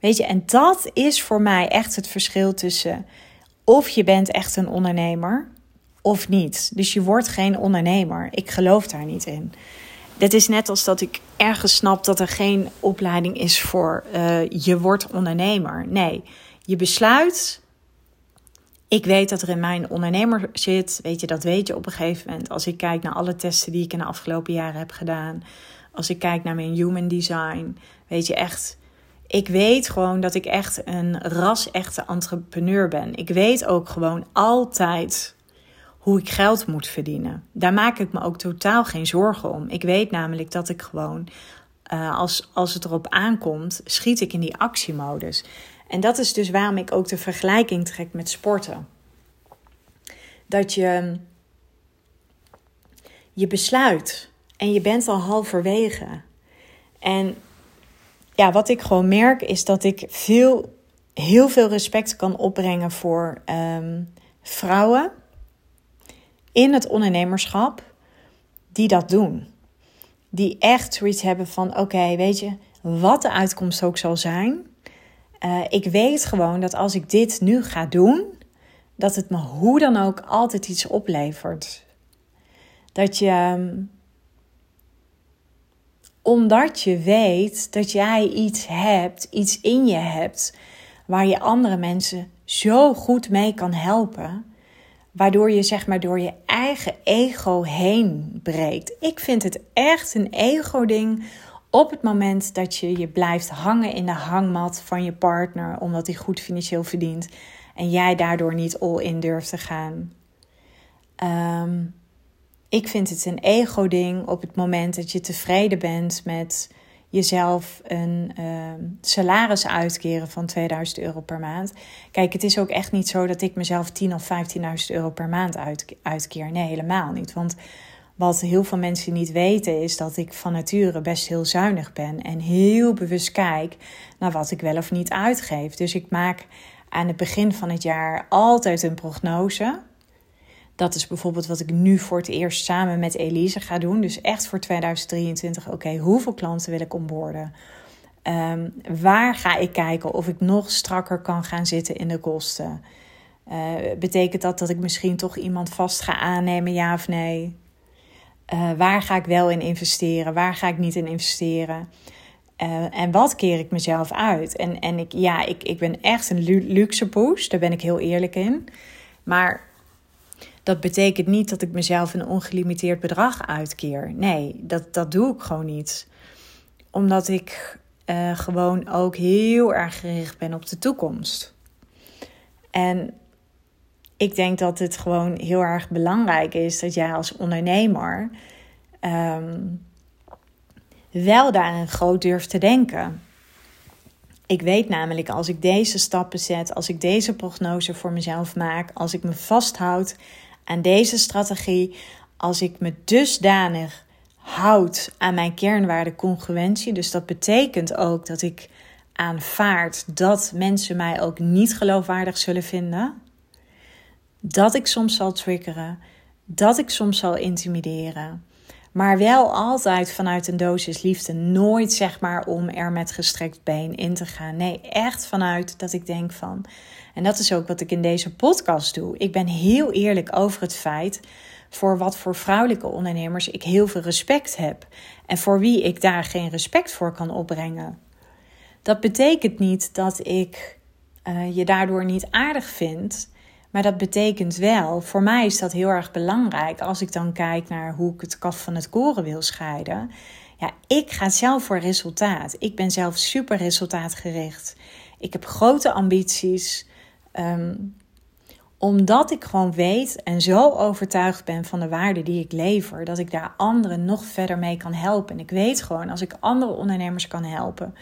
Weet je, en dat is voor mij echt het verschil tussen of je bent echt een ondernemer of niet. Dus je wordt geen ondernemer. Ik geloof daar niet in. Dit is net als dat ik ergens snap dat er geen opleiding is voor uh, je wordt ondernemer. Nee, je besluit. Ik weet dat er in mijn ondernemer zit. Weet je, dat weet je op een gegeven moment. Als ik kijk naar alle testen die ik in de afgelopen jaren heb gedaan. Als ik kijk naar mijn human design. Weet je echt. Ik weet gewoon dat ik echt een ras-echte entrepreneur ben. Ik weet ook gewoon altijd hoe ik geld moet verdienen. Daar maak ik me ook totaal geen zorgen om. Ik weet namelijk dat ik gewoon, uh, als, als het erop aankomt, schiet ik in die actiemodus. En dat is dus waarom ik ook de vergelijking trek met sporten. Dat je je besluit en je bent al halverwege. En ja, wat ik gewoon merk is dat ik veel, heel veel respect kan opbrengen voor ehm, vrouwen in het ondernemerschap die dat doen. Die echt zoiets hebben van: oké, weet je, wat de uitkomst ook zal zijn. Uh, ik weet gewoon dat als ik dit nu ga doen, dat het me hoe dan ook altijd iets oplevert. Dat je, ehm, omdat je weet dat jij iets hebt, iets in je hebt, waar je andere mensen zo goed mee kan helpen, waardoor je zeg maar door je eigen ego heen breekt. Ik vind het echt een ego-ding op het moment dat je je blijft hangen in de hangmat van je partner, omdat hij goed financieel verdient en jij daardoor niet all in durft te gaan. Ehm, ik vind het een ego-ding op het moment dat je tevreden bent met jezelf een ehm, salaris uitkeren van 2000 euro per maand. Kijk, het is ook echt niet zo dat ik mezelf 10 of 15.000 euro per maand uitkeer. Nee, helemaal niet. Want wat heel veel mensen niet weten is dat ik van nature best heel zuinig ben en heel bewust kijk naar wat ik wel of niet uitgeef. Dus ik maak aan het begin van het jaar altijd een prognose. Dat is bijvoorbeeld wat ik nu voor het eerst samen met Elise ga doen. Dus echt voor 2023. Oké, hoeveel klanten wil ik onboorden? Um, waar ga ik kijken of ik nog strakker kan gaan zitten in de kosten? Uh, betekent dat dat ik misschien toch iemand vast ga aannemen, ja of nee? Uh, waar ga ik wel in investeren? Waar ga ik niet in investeren? Uh, en wat keer ik mezelf uit? En, en ik, ja, ik, ik ben echt een luxe poes, daar ben ik heel eerlijk in. Maar dat betekent niet dat ik mezelf een ongelimiteerd bedrag uitkeer. Nee, dat, dat doe ik gewoon niet. Omdat ik uh, gewoon ook heel erg gericht ben op de toekomst. En ik denk dat het gewoon heel erg belangrijk is dat jij als ondernemer um, wel daarin groot durft te denken. Ik weet namelijk als ik deze stappen zet, als ik deze prognose voor mezelf maak, als ik me vasthoud aan deze strategie, als ik me dusdanig houd aan mijn kernwaarde congruentie, dus dat betekent ook dat ik aanvaard dat mensen mij ook niet geloofwaardig zullen vinden, dat ik soms zal triggeren, dat ik soms zal intimideren, maar wel altijd vanuit een dosis liefde. Nooit zeg maar om er met gestrekt been in te gaan. Nee, echt vanuit dat ik denk van. En dat is ook wat ik in deze podcast doe. Ik ben heel eerlijk over het feit voor wat voor vrouwelijke ondernemers ik heel veel respect heb. En voor wie ik daar geen respect voor kan opbrengen. Dat betekent niet dat ik uh, je daardoor niet aardig vind. Maar dat betekent wel, voor mij is dat heel erg belangrijk als ik dan kijk naar hoe ik het kaf van het koren wil scheiden. Ja, ik ga zelf voor resultaat. Ik ben zelf super resultaatgericht. Ik heb grote ambities. Um, omdat ik gewoon weet en zo overtuigd ben van de waarde die ik lever, dat ik daar anderen nog verder mee kan helpen. En ik weet gewoon, als ik andere ondernemers kan helpen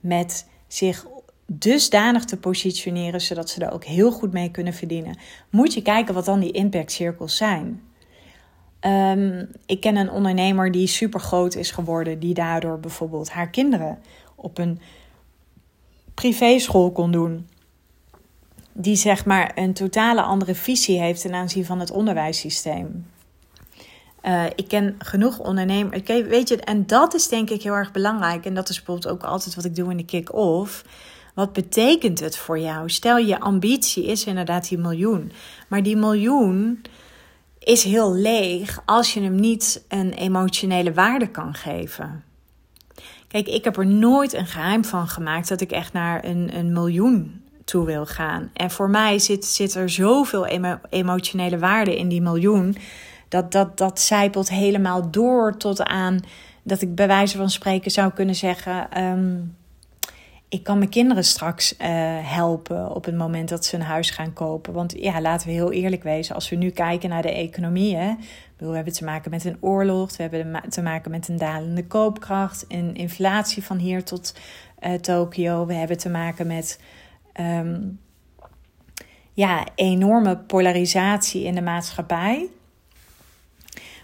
met zich dusdanig te positioneren zodat ze er ook heel goed mee kunnen verdienen, moet je kijken wat dan die impactcirkels zijn. Um, ik ken een ondernemer die super groot is geworden, die daardoor bijvoorbeeld haar kinderen op een privéschool kon doen. Die zeg maar een totale andere visie heeft ten aanzien van het onderwijssysteem. Uh, ik ken genoeg ondernemers. Weet je, en dat is denk ik heel erg belangrijk. En dat is bijvoorbeeld ook altijd wat ik doe in de kick-off wat betekent het voor jou? Stel je ambitie is inderdaad die miljoen. Maar die miljoen is heel leeg als je hem niet een emotionele waarde kan geven. Kijk, ik heb er nooit een geheim van gemaakt dat ik echt naar een, een miljoen toe wil gaan. En voor mij zit, zit er zoveel emotionele waarde in die miljoen. Dat, dat, dat zijpelt helemaal door tot aan dat ik bij wijze van spreken zou kunnen zeggen. Um, ik kan mijn kinderen straks uh, helpen op het moment dat ze een huis gaan kopen. Want ja, laten we heel eerlijk wezen, als we nu kijken naar de economie. We hebben te maken met een oorlog, we hebben te maken met een dalende koopkracht, een inflatie van hier tot uh, Tokio. We hebben te maken met um, ja, enorme polarisatie in de maatschappij.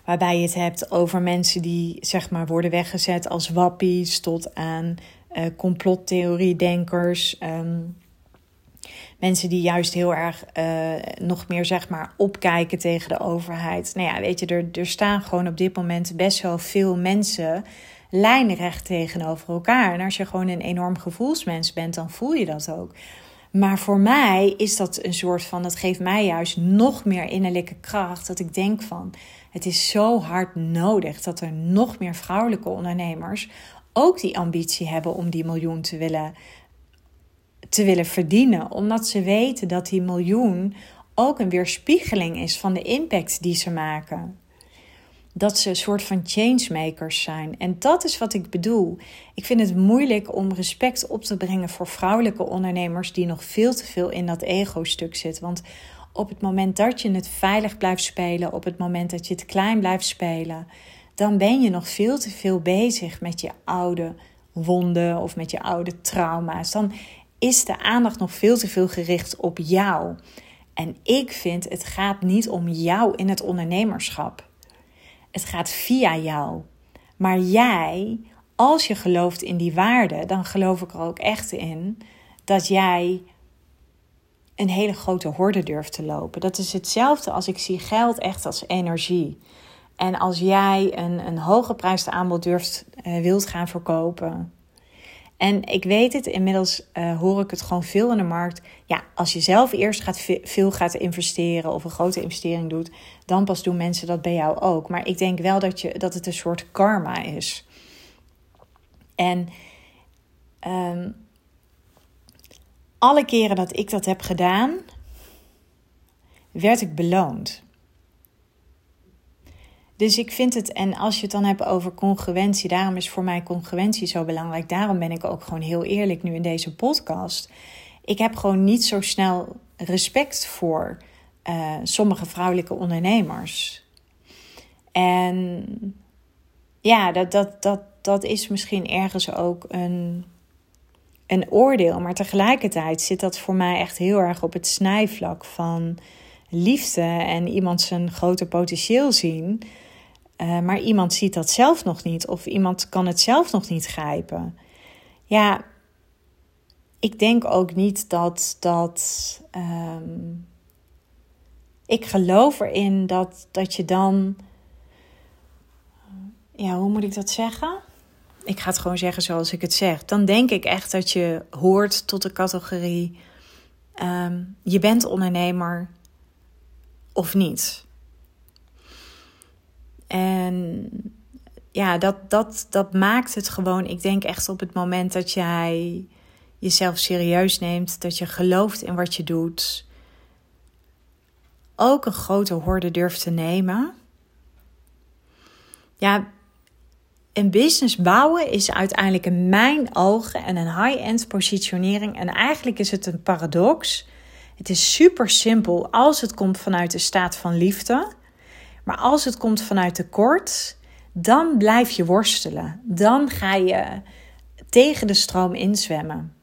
Waarbij je het hebt over mensen die zeg maar worden weggezet als wappies tot aan uh, complottheorie-denkers. Ehm, mensen die juist heel erg uh, nog meer zeg maar opkijken tegen de overheid. Nou ja, weet je, er, er staan gewoon op dit moment best wel veel mensen lijnrecht tegenover elkaar. En als je gewoon een enorm gevoelsmens bent, dan voel je dat ook. Maar voor mij is dat een soort van, dat geeft mij juist nog meer innerlijke kracht. Dat ik denk van, het is zo hard nodig dat er nog meer vrouwelijke ondernemers ook die ambitie hebben om die miljoen te willen, te willen verdienen. Omdat ze weten dat die miljoen ook een weerspiegeling is van de impact die ze maken dat ze een soort van changemakers zijn. En dat is wat ik bedoel. Ik vind het moeilijk om respect op te brengen voor vrouwelijke ondernemers die nog veel te veel in dat ego-stuk zitten. Want op het moment dat je het veilig blijft spelen, op het moment dat je het klein blijft spelen, dan ben je nog veel te veel bezig met je oude wonden of met je oude trauma's. Dan is de aandacht nog veel te veel gericht op jou. En ik vind het gaat niet om jou in het ondernemerschap. Het gaat via jou. Maar jij, als je gelooft in die waarde, dan geloof ik er ook echt in dat jij een hele grote horde durft te lopen. Dat is hetzelfde als ik zie geld echt als energie. En als jij een, een hoge aanbod durft, uh, wilt gaan verkopen, en ik weet het, inmiddels uh, hoor ik het gewoon veel in de markt. Ja, als je zelf eerst gaat veel gaat investeren of een grote investering doet, dan pas doen mensen dat bij jou ook. Maar ik denk wel dat, je, dat het een soort karma is. En um, alle keren dat ik dat heb gedaan, werd ik beloond. Dus ik vind het, en als je het dan hebt over congruentie, daarom is voor mij congruentie zo belangrijk. Daarom ben ik ook gewoon heel eerlijk nu in deze podcast. Ik heb gewoon niet zo snel respect voor uh, sommige vrouwelijke ondernemers. En ja, dat, dat, dat, dat is misschien ergens ook een, een oordeel. Maar tegelijkertijd zit dat voor mij echt heel erg op het snijvlak van liefde en iemand zijn grote potentieel zien. Uh, maar iemand ziet dat zelf nog niet, of iemand kan het zelf nog niet grijpen. Ja, ik denk ook niet dat dat. Um, ik geloof erin dat, dat je dan. Ja, hoe moet ik dat zeggen? Ik ga het gewoon zeggen zoals ik het zeg. Dan denk ik echt dat je hoort tot de categorie. Um, je bent ondernemer of niet. En ja, dat, dat, dat maakt het gewoon. Ik denk echt op het moment dat jij jezelf serieus neemt, dat je gelooft in wat je doet, ook een grote horde durft te nemen. Ja, een business bouwen is uiteindelijk in mijn ogen en een high-end positionering. En eigenlijk is het een paradox. Het is super simpel als het komt vanuit de staat van liefde. Maar als het komt vanuit tekort, dan blijf je worstelen. Dan ga je tegen de stroom inzwemmen.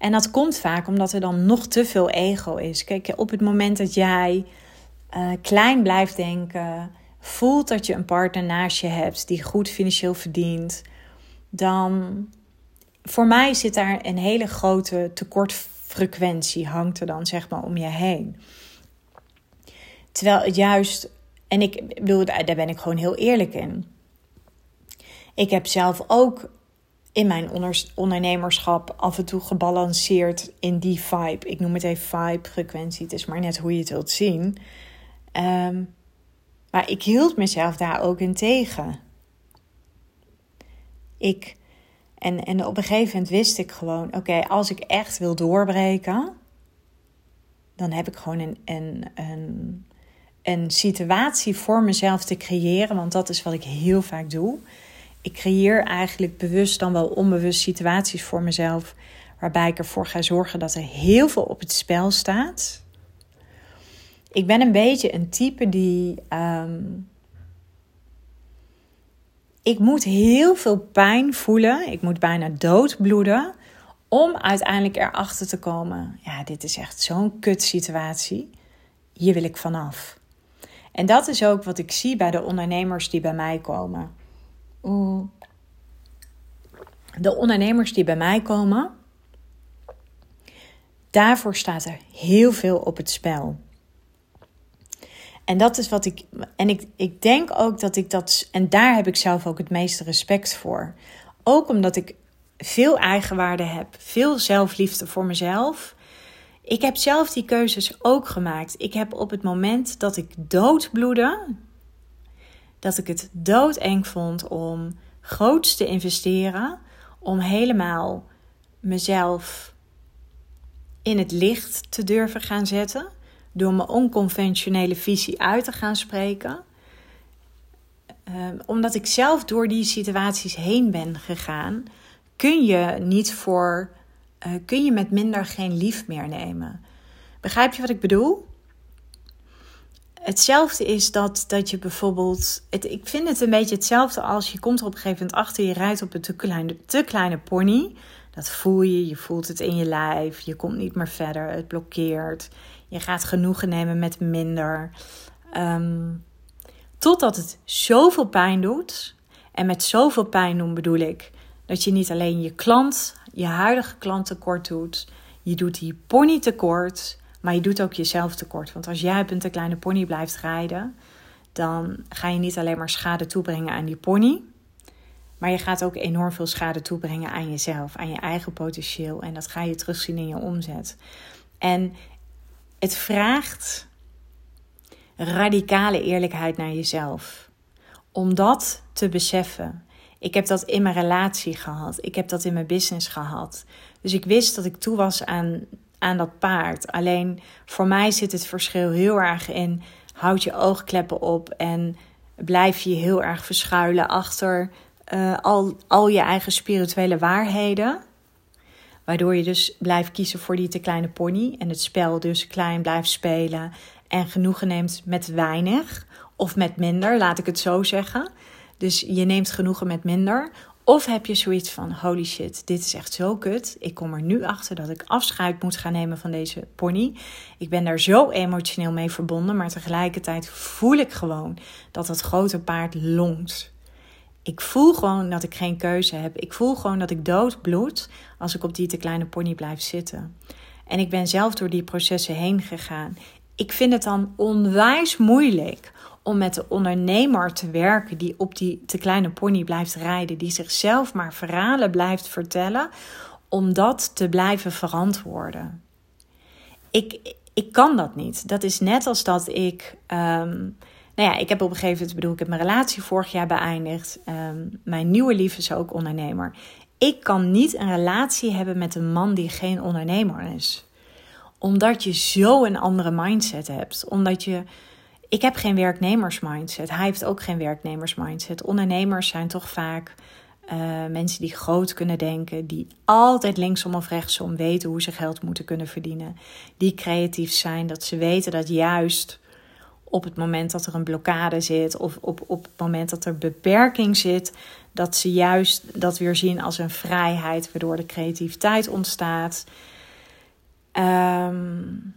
En dat komt vaak omdat er dan nog te veel ego is. Kijk, op het moment dat jij uh, klein blijft denken, voelt dat je een partner naast je hebt die goed financieel verdient, dan voor mij zit daar een hele grote tekortfrequentie hangt er dan zeg maar om je heen. Terwijl het juist en ik bedoel, daar ben ik gewoon heel eerlijk in. Ik heb zelf ook in mijn ondernemerschap af en toe gebalanceerd in die vibe. Ik noem het even vibe, frequentie. Het is maar net hoe je het wilt zien. Ehm, maar ik hield mezelf daar ook in tegen. Ik, en, en op een gegeven moment wist ik gewoon: oké, als ik echt wil doorbreken, dan heb ik gewoon een, een, een een situatie voor mezelf te creëren, want dat is wat ik heel vaak doe. Ik creëer eigenlijk bewust dan wel onbewust situaties voor mezelf, waarbij ik ervoor ga zorgen dat er heel veel op het spel staat. Ik ben een beetje een type die. Ehm, ik moet heel veel pijn voelen. Ik moet bijna doodbloeden. Om uiteindelijk erachter te komen. Ja, dit is echt zo'n kut situatie. Hier wil ik vanaf. En dat is ook wat ik zie bij de ondernemers die bij mij komen. De ondernemers die bij mij komen, daarvoor staat er heel veel op het spel. En dat is wat ik. En ik, ik denk ook dat ik dat. En daar heb ik zelf ook het meeste respect voor. Ook omdat ik veel eigenwaarde heb, veel zelfliefde voor mezelf. Ik heb zelf die keuzes ook gemaakt. Ik heb op het moment dat ik doodbloedde, dat ik het doodeng vond om groots te investeren, om helemaal mezelf in het licht te durven gaan zetten, door mijn onconventionele visie uit te gaan spreken. Ehm, omdat ik zelf door die situaties heen ben gegaan, kun je niet voor, uh, kun je met minder geen lief meer nemen. Begrijp je wat ik bedoel? Hetzelfde is dat, dat je bijvoorbeeld. Het, ik vind het een beetje hetzelfde als je komt er op een gegeven moment achter. Je rijdt op een te kleine, te kleine pony. Dat voel je, je voelt het in je lijf. Je komt niet meer verder, het blokkeert. Je gaat genoegen nemen met minder. Um, totdat het zoveel pijn doet. En met zoveel pijn doen bedoel ik dat je niet alleen je klant, je huidige klant tekort doet. Je doet die pony tekort. Maar je doet ook jezelf tekort. Want als jij op een kleine pony blijft rijden, dan ga je niet alleen maar schade toebrengen aan die pony. Maar je gaat ook enorm veel schade toebrengen aan jezelf, aan je eigen potentieel. En dat ga je terugzien in je omzet. En het vraagt radicale eerlijkheid naar jezelf. Om dat te beseffen. Ik heb dat in mijn relatie gehad. Ik heb dat in mijn business gehad. Dus ik wist dat ik toe was aan aan dat paard. Alleen voor mij zit het verschil heel erg in: houd je oogkleppen op en blijf je heel erg verschuilen achter uh, al, al je eigen spirituele waarheden. Waardoor je dus blijft kiezen voor die te kleine pony en het spel dus klein blijft spelen en genoegen neemt met weinig of met minder, laat ik het zo zeggen. Dus je neemt genoegen met minder, of heb je zoiets van: holy shit, dit is echt zo kut. Ik kom er nu achter dat ik afscheid moet gaan nemen van deze pony. Ik ben daar zo emotioneel mee verbonden, maar tegelijkertijd voel ik gewoon dat het grote paard longt. Ik voel gewoon dat ik geen keuze heb. Ik voel gewoon dat ik doodbloed als ik op die te kleine pony blijf zitten. En ik ben zelf door die processen heen gegaan. Ik vind het dan onwijs moeilijk om met de ondernemer te werken die op die te kleine pony blijft rijden, die zichzelf maar verhalen blijft vertellen, om dat te blijven verantwoorden. Ik, ik kan dat niet. Dat is net als dat ik. Um, nou ja, ik heb op een gegeven moment, bedoel, ik heb mijn relatie vorig jaar beëindigd. Ehm, mijn nieuwe lief is ook ondernemer. Ik kan niet een relatie hebben met een man die geen ondernemer is. Omdat je zo een andere mindset hebt. Omdat je ik heb geen werknemersmindset. Hij heeft ook geen werknemersmindset. Ondernemers zijn toch vaak uh, mensen die groot kunnen denken, die altijd linksom of rechtsom weten hoe ze geld moeten kunnen verdienen, die creatief zijn, dat ze weten dat juist op het moment dat er een blokkade zit of op, op het moment dat er beperking zit, dat ze juist dat weer zien als een vrijheid waardoor de creativiteit ontstaat. Um,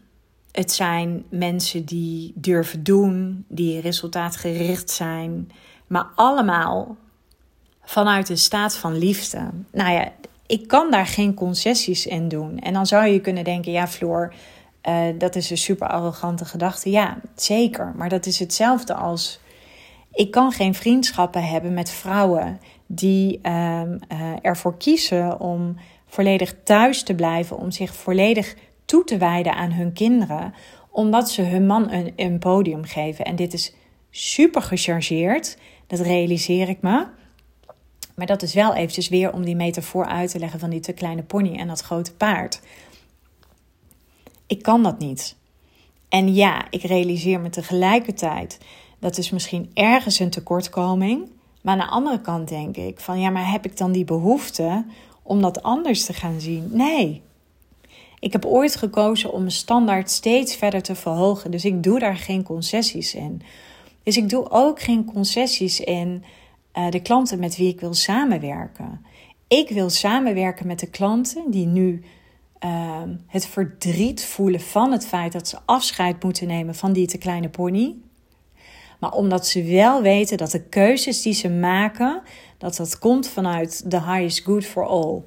het zijn mensen die durven doen, die resultaatgericht zijn, maar allemaal vanuit een staat van liefde. Nou ja, ik kan daar geen concessies in doen. En dan zou je kunnen denken: ja, Floor, uh, dat is een super arrogante gedachte. Ja, zeker. Maar dat is hetzelfde als. Ik kan geen vriendschappen hebben met vrouwen die uh, uh, ervoor kiezen om volledig thuis te blijven, om zich volledig toe te wijden aan hun kinderen, omdat ze hun man een, een podium geven. En dit is super gechargeerd, dat realiseer ik me. Maar dat is wel eventjes weer om die metafoor uit te leggen van die te kleine pony en dat grote paard. Ik kan dat niet. En ja, ik realiseer me tegelijkertijd dat is misschien ergens een tekortkoming. Maar aan de andere kant denk ik van ja, maar heb ik dan die behoefte om dat anders te gaan zien? Nee, ik heb ooit gekozen om mijn standaard steeds verder te verhogen. Dus ik doe daar geen concessies in. Dus ik doe ook geen concessies in uh, de klanten met wie ik wil samenwerken. Ik wil samenwerken met de klanten die nu uh, het verdriet voelen van het feit dat ze afscheid moeten nemen van die te kleine pony. Maar omdat ze wel weten dat de keuzes die ze maken, dat dat komt vanuit the highest good for all.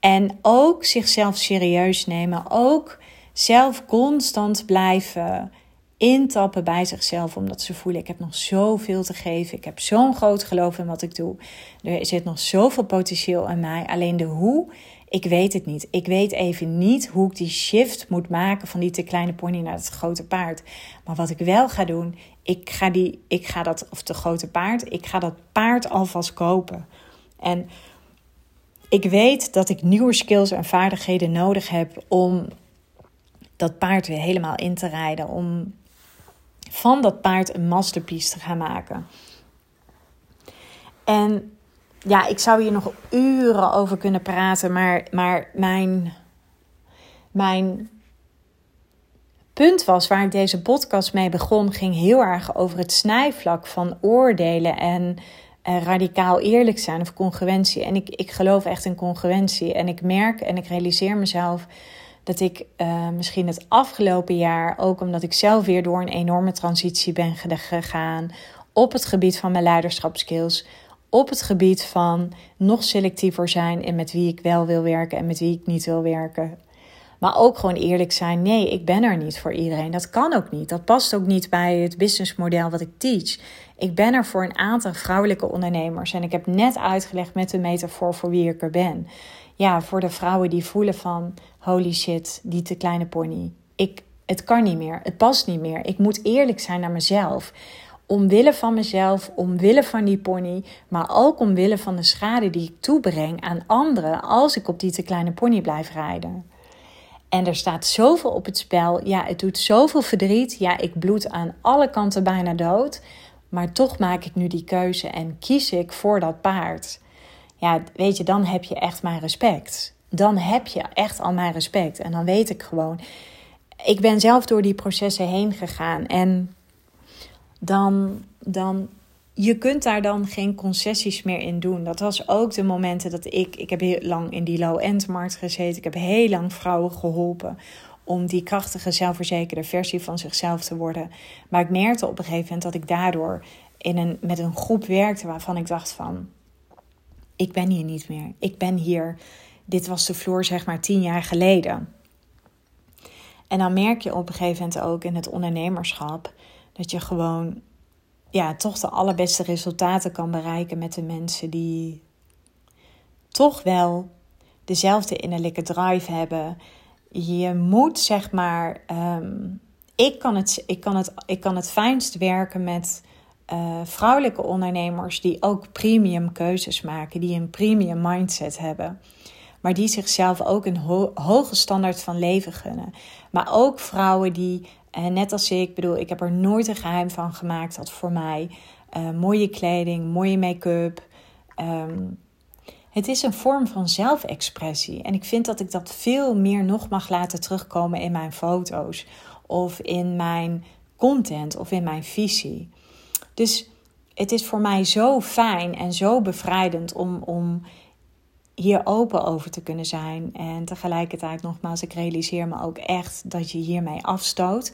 En ook zichzelf serieus nemen. Ook zelf constant blijven intappen bij zichzelf. Omdat ze voelen: ik heb nog zoveel te geven. Ik heb zo'n groot geloof in wat ik doe. Er zit nog zoveel potentieel in mij. Alleen de hoe, ik weet het niet. Ik weet even niet hoe ik die shift moet maken van die te kleine pony naar het grote paard. Maar wat ik wel ga doen, ik ga, die, ik ga dat, of de grote paard, ik ga dat paard alvast kopen. En ik weet dat ik nieuwe skills en vaardigheden nodig heb om dat paard weer helemaal in te rijden. Om van dat paard een masterpiece te gaan maken. En ja, ik zou hier nog uren over kunnen praten, maar, maar mijn, mijn punt was waar ik deze podcast mee begon, ging heel erg over het snijvlak van oordelen en uh, radicaal eerlijk zijn of congruentie. En ik, ik geloof echt in congruentie. En ik merk en ik realiseer mezelf dat ik uh, misschien het afgelopen jaar, ook omdat ik zelf weer door een enorme transitie ben gegaan op het gebied van mijn leiderschapskills, op het gebied van nog selectiever zijn in met wie ik wel wil werken en met wie ik niet wil werken. Maar ook gewoon eerlijk zijn. Nee, ik ben er niet voor iedereen. Dat kan ook niet. Dat past ook niet bij het businessmodel wat ik teach. Ik ben er voor een aantal vrouwelijke ondernemers. En ik heb net uitgelegd met de metafoor voor wie ik er ben. Ja, voor de vrouwen die voelen van holy shit, die te kleine pony. Ik, het kan niet meer. Het past niet meer. Ik moet eerlijk zijn naar mezelf. Omwille van mezelf, omwille van die pony, maar ook omwille van de schade die ik toebreng aan anderen als ik op die te kleine pony blijf rijden. En er staat zoveel op het spel. Ja, het doet zoveel verdriet. Ja, ik bloed aan alle kanten bijna dood. Maar toch maak ik nu die keuze en kies ik voor dat paard. Ja, weet je, dan heb je echt mijn respect. Dan heb je echt al mijn respect. En dan weet ik gewoon. Ik ben zelf door die processen heen gegaan. En dan, dan je kunt daar dan geen concessies meer in doen. Dat was ook de momenten dat ik, ik heb heel lang in die low-end markt gezeten. Ik heb heel lang vrouwen geholpen om die krachtige, zelfverzekerde versie van zichzelf te worden. Maar ik merkte op een gegeven moment dat ik daardoor in een, met een groep werkte waarvan ik dacht van, ik ben hier niet meer. Ik ben hier, dit was de vloer zeg maar tien jaar geleden. En dan merk je op een gegeven moment ook in het ondernemerschap dat je gewoon ja, toch de allerbeste resultaten kan bereiken met de mensen die toch wel dezelfde innerlijke drive hebben. Je moet zeg maar. Ehm, ik, kan het, ik, kan het, ik kan het fijnst werken met uh, vrouwelijke ondernemers die ook premium keuzes maken, die een premium mindset hebben. Maar die zichzelf ook een hoge standaard van leven gunnen. Maar ook vrouwen die en net als ik, bedoel, ik heb er nooit een geheim van gemaakt dat voor mij uh, mooie kleding, mooie make-up. Ehm, het is een vorm van zelfexpressie. En ik vind dat ik dat veel meer nog mag laten terugkomen in mijn foto's. Of in mijn content of in mijn visie. Dus het is voor mij zo fijn en zo bevrijdend om, om hier open over te kunnen zijn. En tegelijkertijd, nogmaals, ik realiseer me ook echt dat je hiermee afstoot.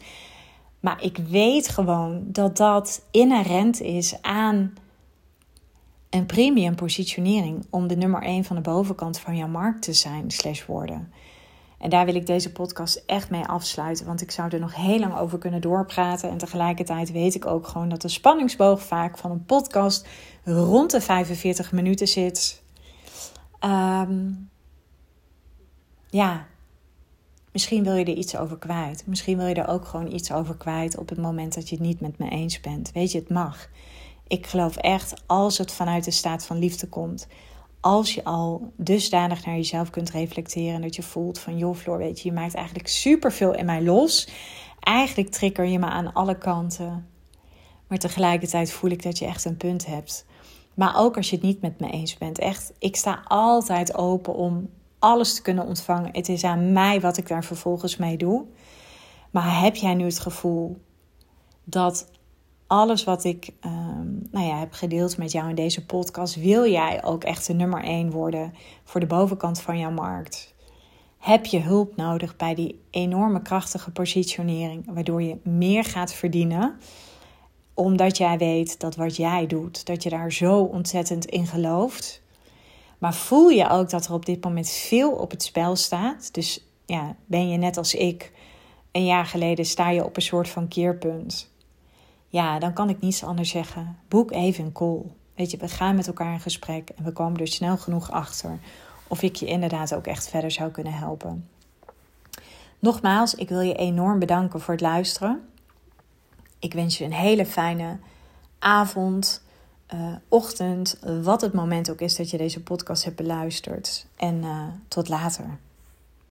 Maar ik weet gewoon dat dat inherent is aan een premium positionering om de nummer 1 van de bovenkant van jouw markt te zijn, slash worden. En daar wil ik deze podcast echt mee afsluiten, want ik zou er nog heel lang over kunnen doorpraten. En tegelijkertijd weet ik ook gewoon dat de spanningsboog vaak van een podcast rond de 45 minuten zit. Um, ja, misschien wil je er iets over kwijt. Misschien wil je er ook gewoon iets over kwijt op het moment dat je het niet met me eens bent. Weet je, het mag. Ik geloof echt, als het vanuit de staat van liefde komt, als je al dusdanig naar jezelf kunt reflecteren dat je voelt van joh Floor, weet je, je maakt eigenlijk superveel in mij los. Eigenlijk trigger je me aan alle kanten. Maar tegelijkertijd voel ik dat je echt een punt hebt. Maar ook als je het niet met me eens bent. Echt, ik sta altijd open om alles te kunnen ontvangen. Het is aan mij wat ik daar vervolgens mee doe. Maar heb jij nu het gevoel dat alles wat ik ehm, nou ja, heb gedeeld met jou in deze podcast, wil jij ook echt de nummer 1 worden voor de bovenkant van jouw markt? Heb je hulp nodig bij die enorme krachtige positionering, waardoor je meer gaat verdienen? omdat jij weet dat wat jij doet, dat je daar zo ontzettend in gelooft. Maar voel je ook dat er op dit moment veel op het spel staat. Dus ja, ben je net als ik een jaar geleden sta je op een soort van keerpunt. Ja, dan kan ik niets anders zeggen. Boek even een call. Weet je, we gaan met elkaar in gesprek en we komen er snel genoeg achter of ik je inderdaad ook echt verder zou kunnen helpen. Nogmaals, ik wil je enorm bedanken voor het luisteren. Ik wens je een hele fijne avond, uh, ochtend, wat het moment ook is dat je deze podcast hebt beluisterd. En uh, tot later.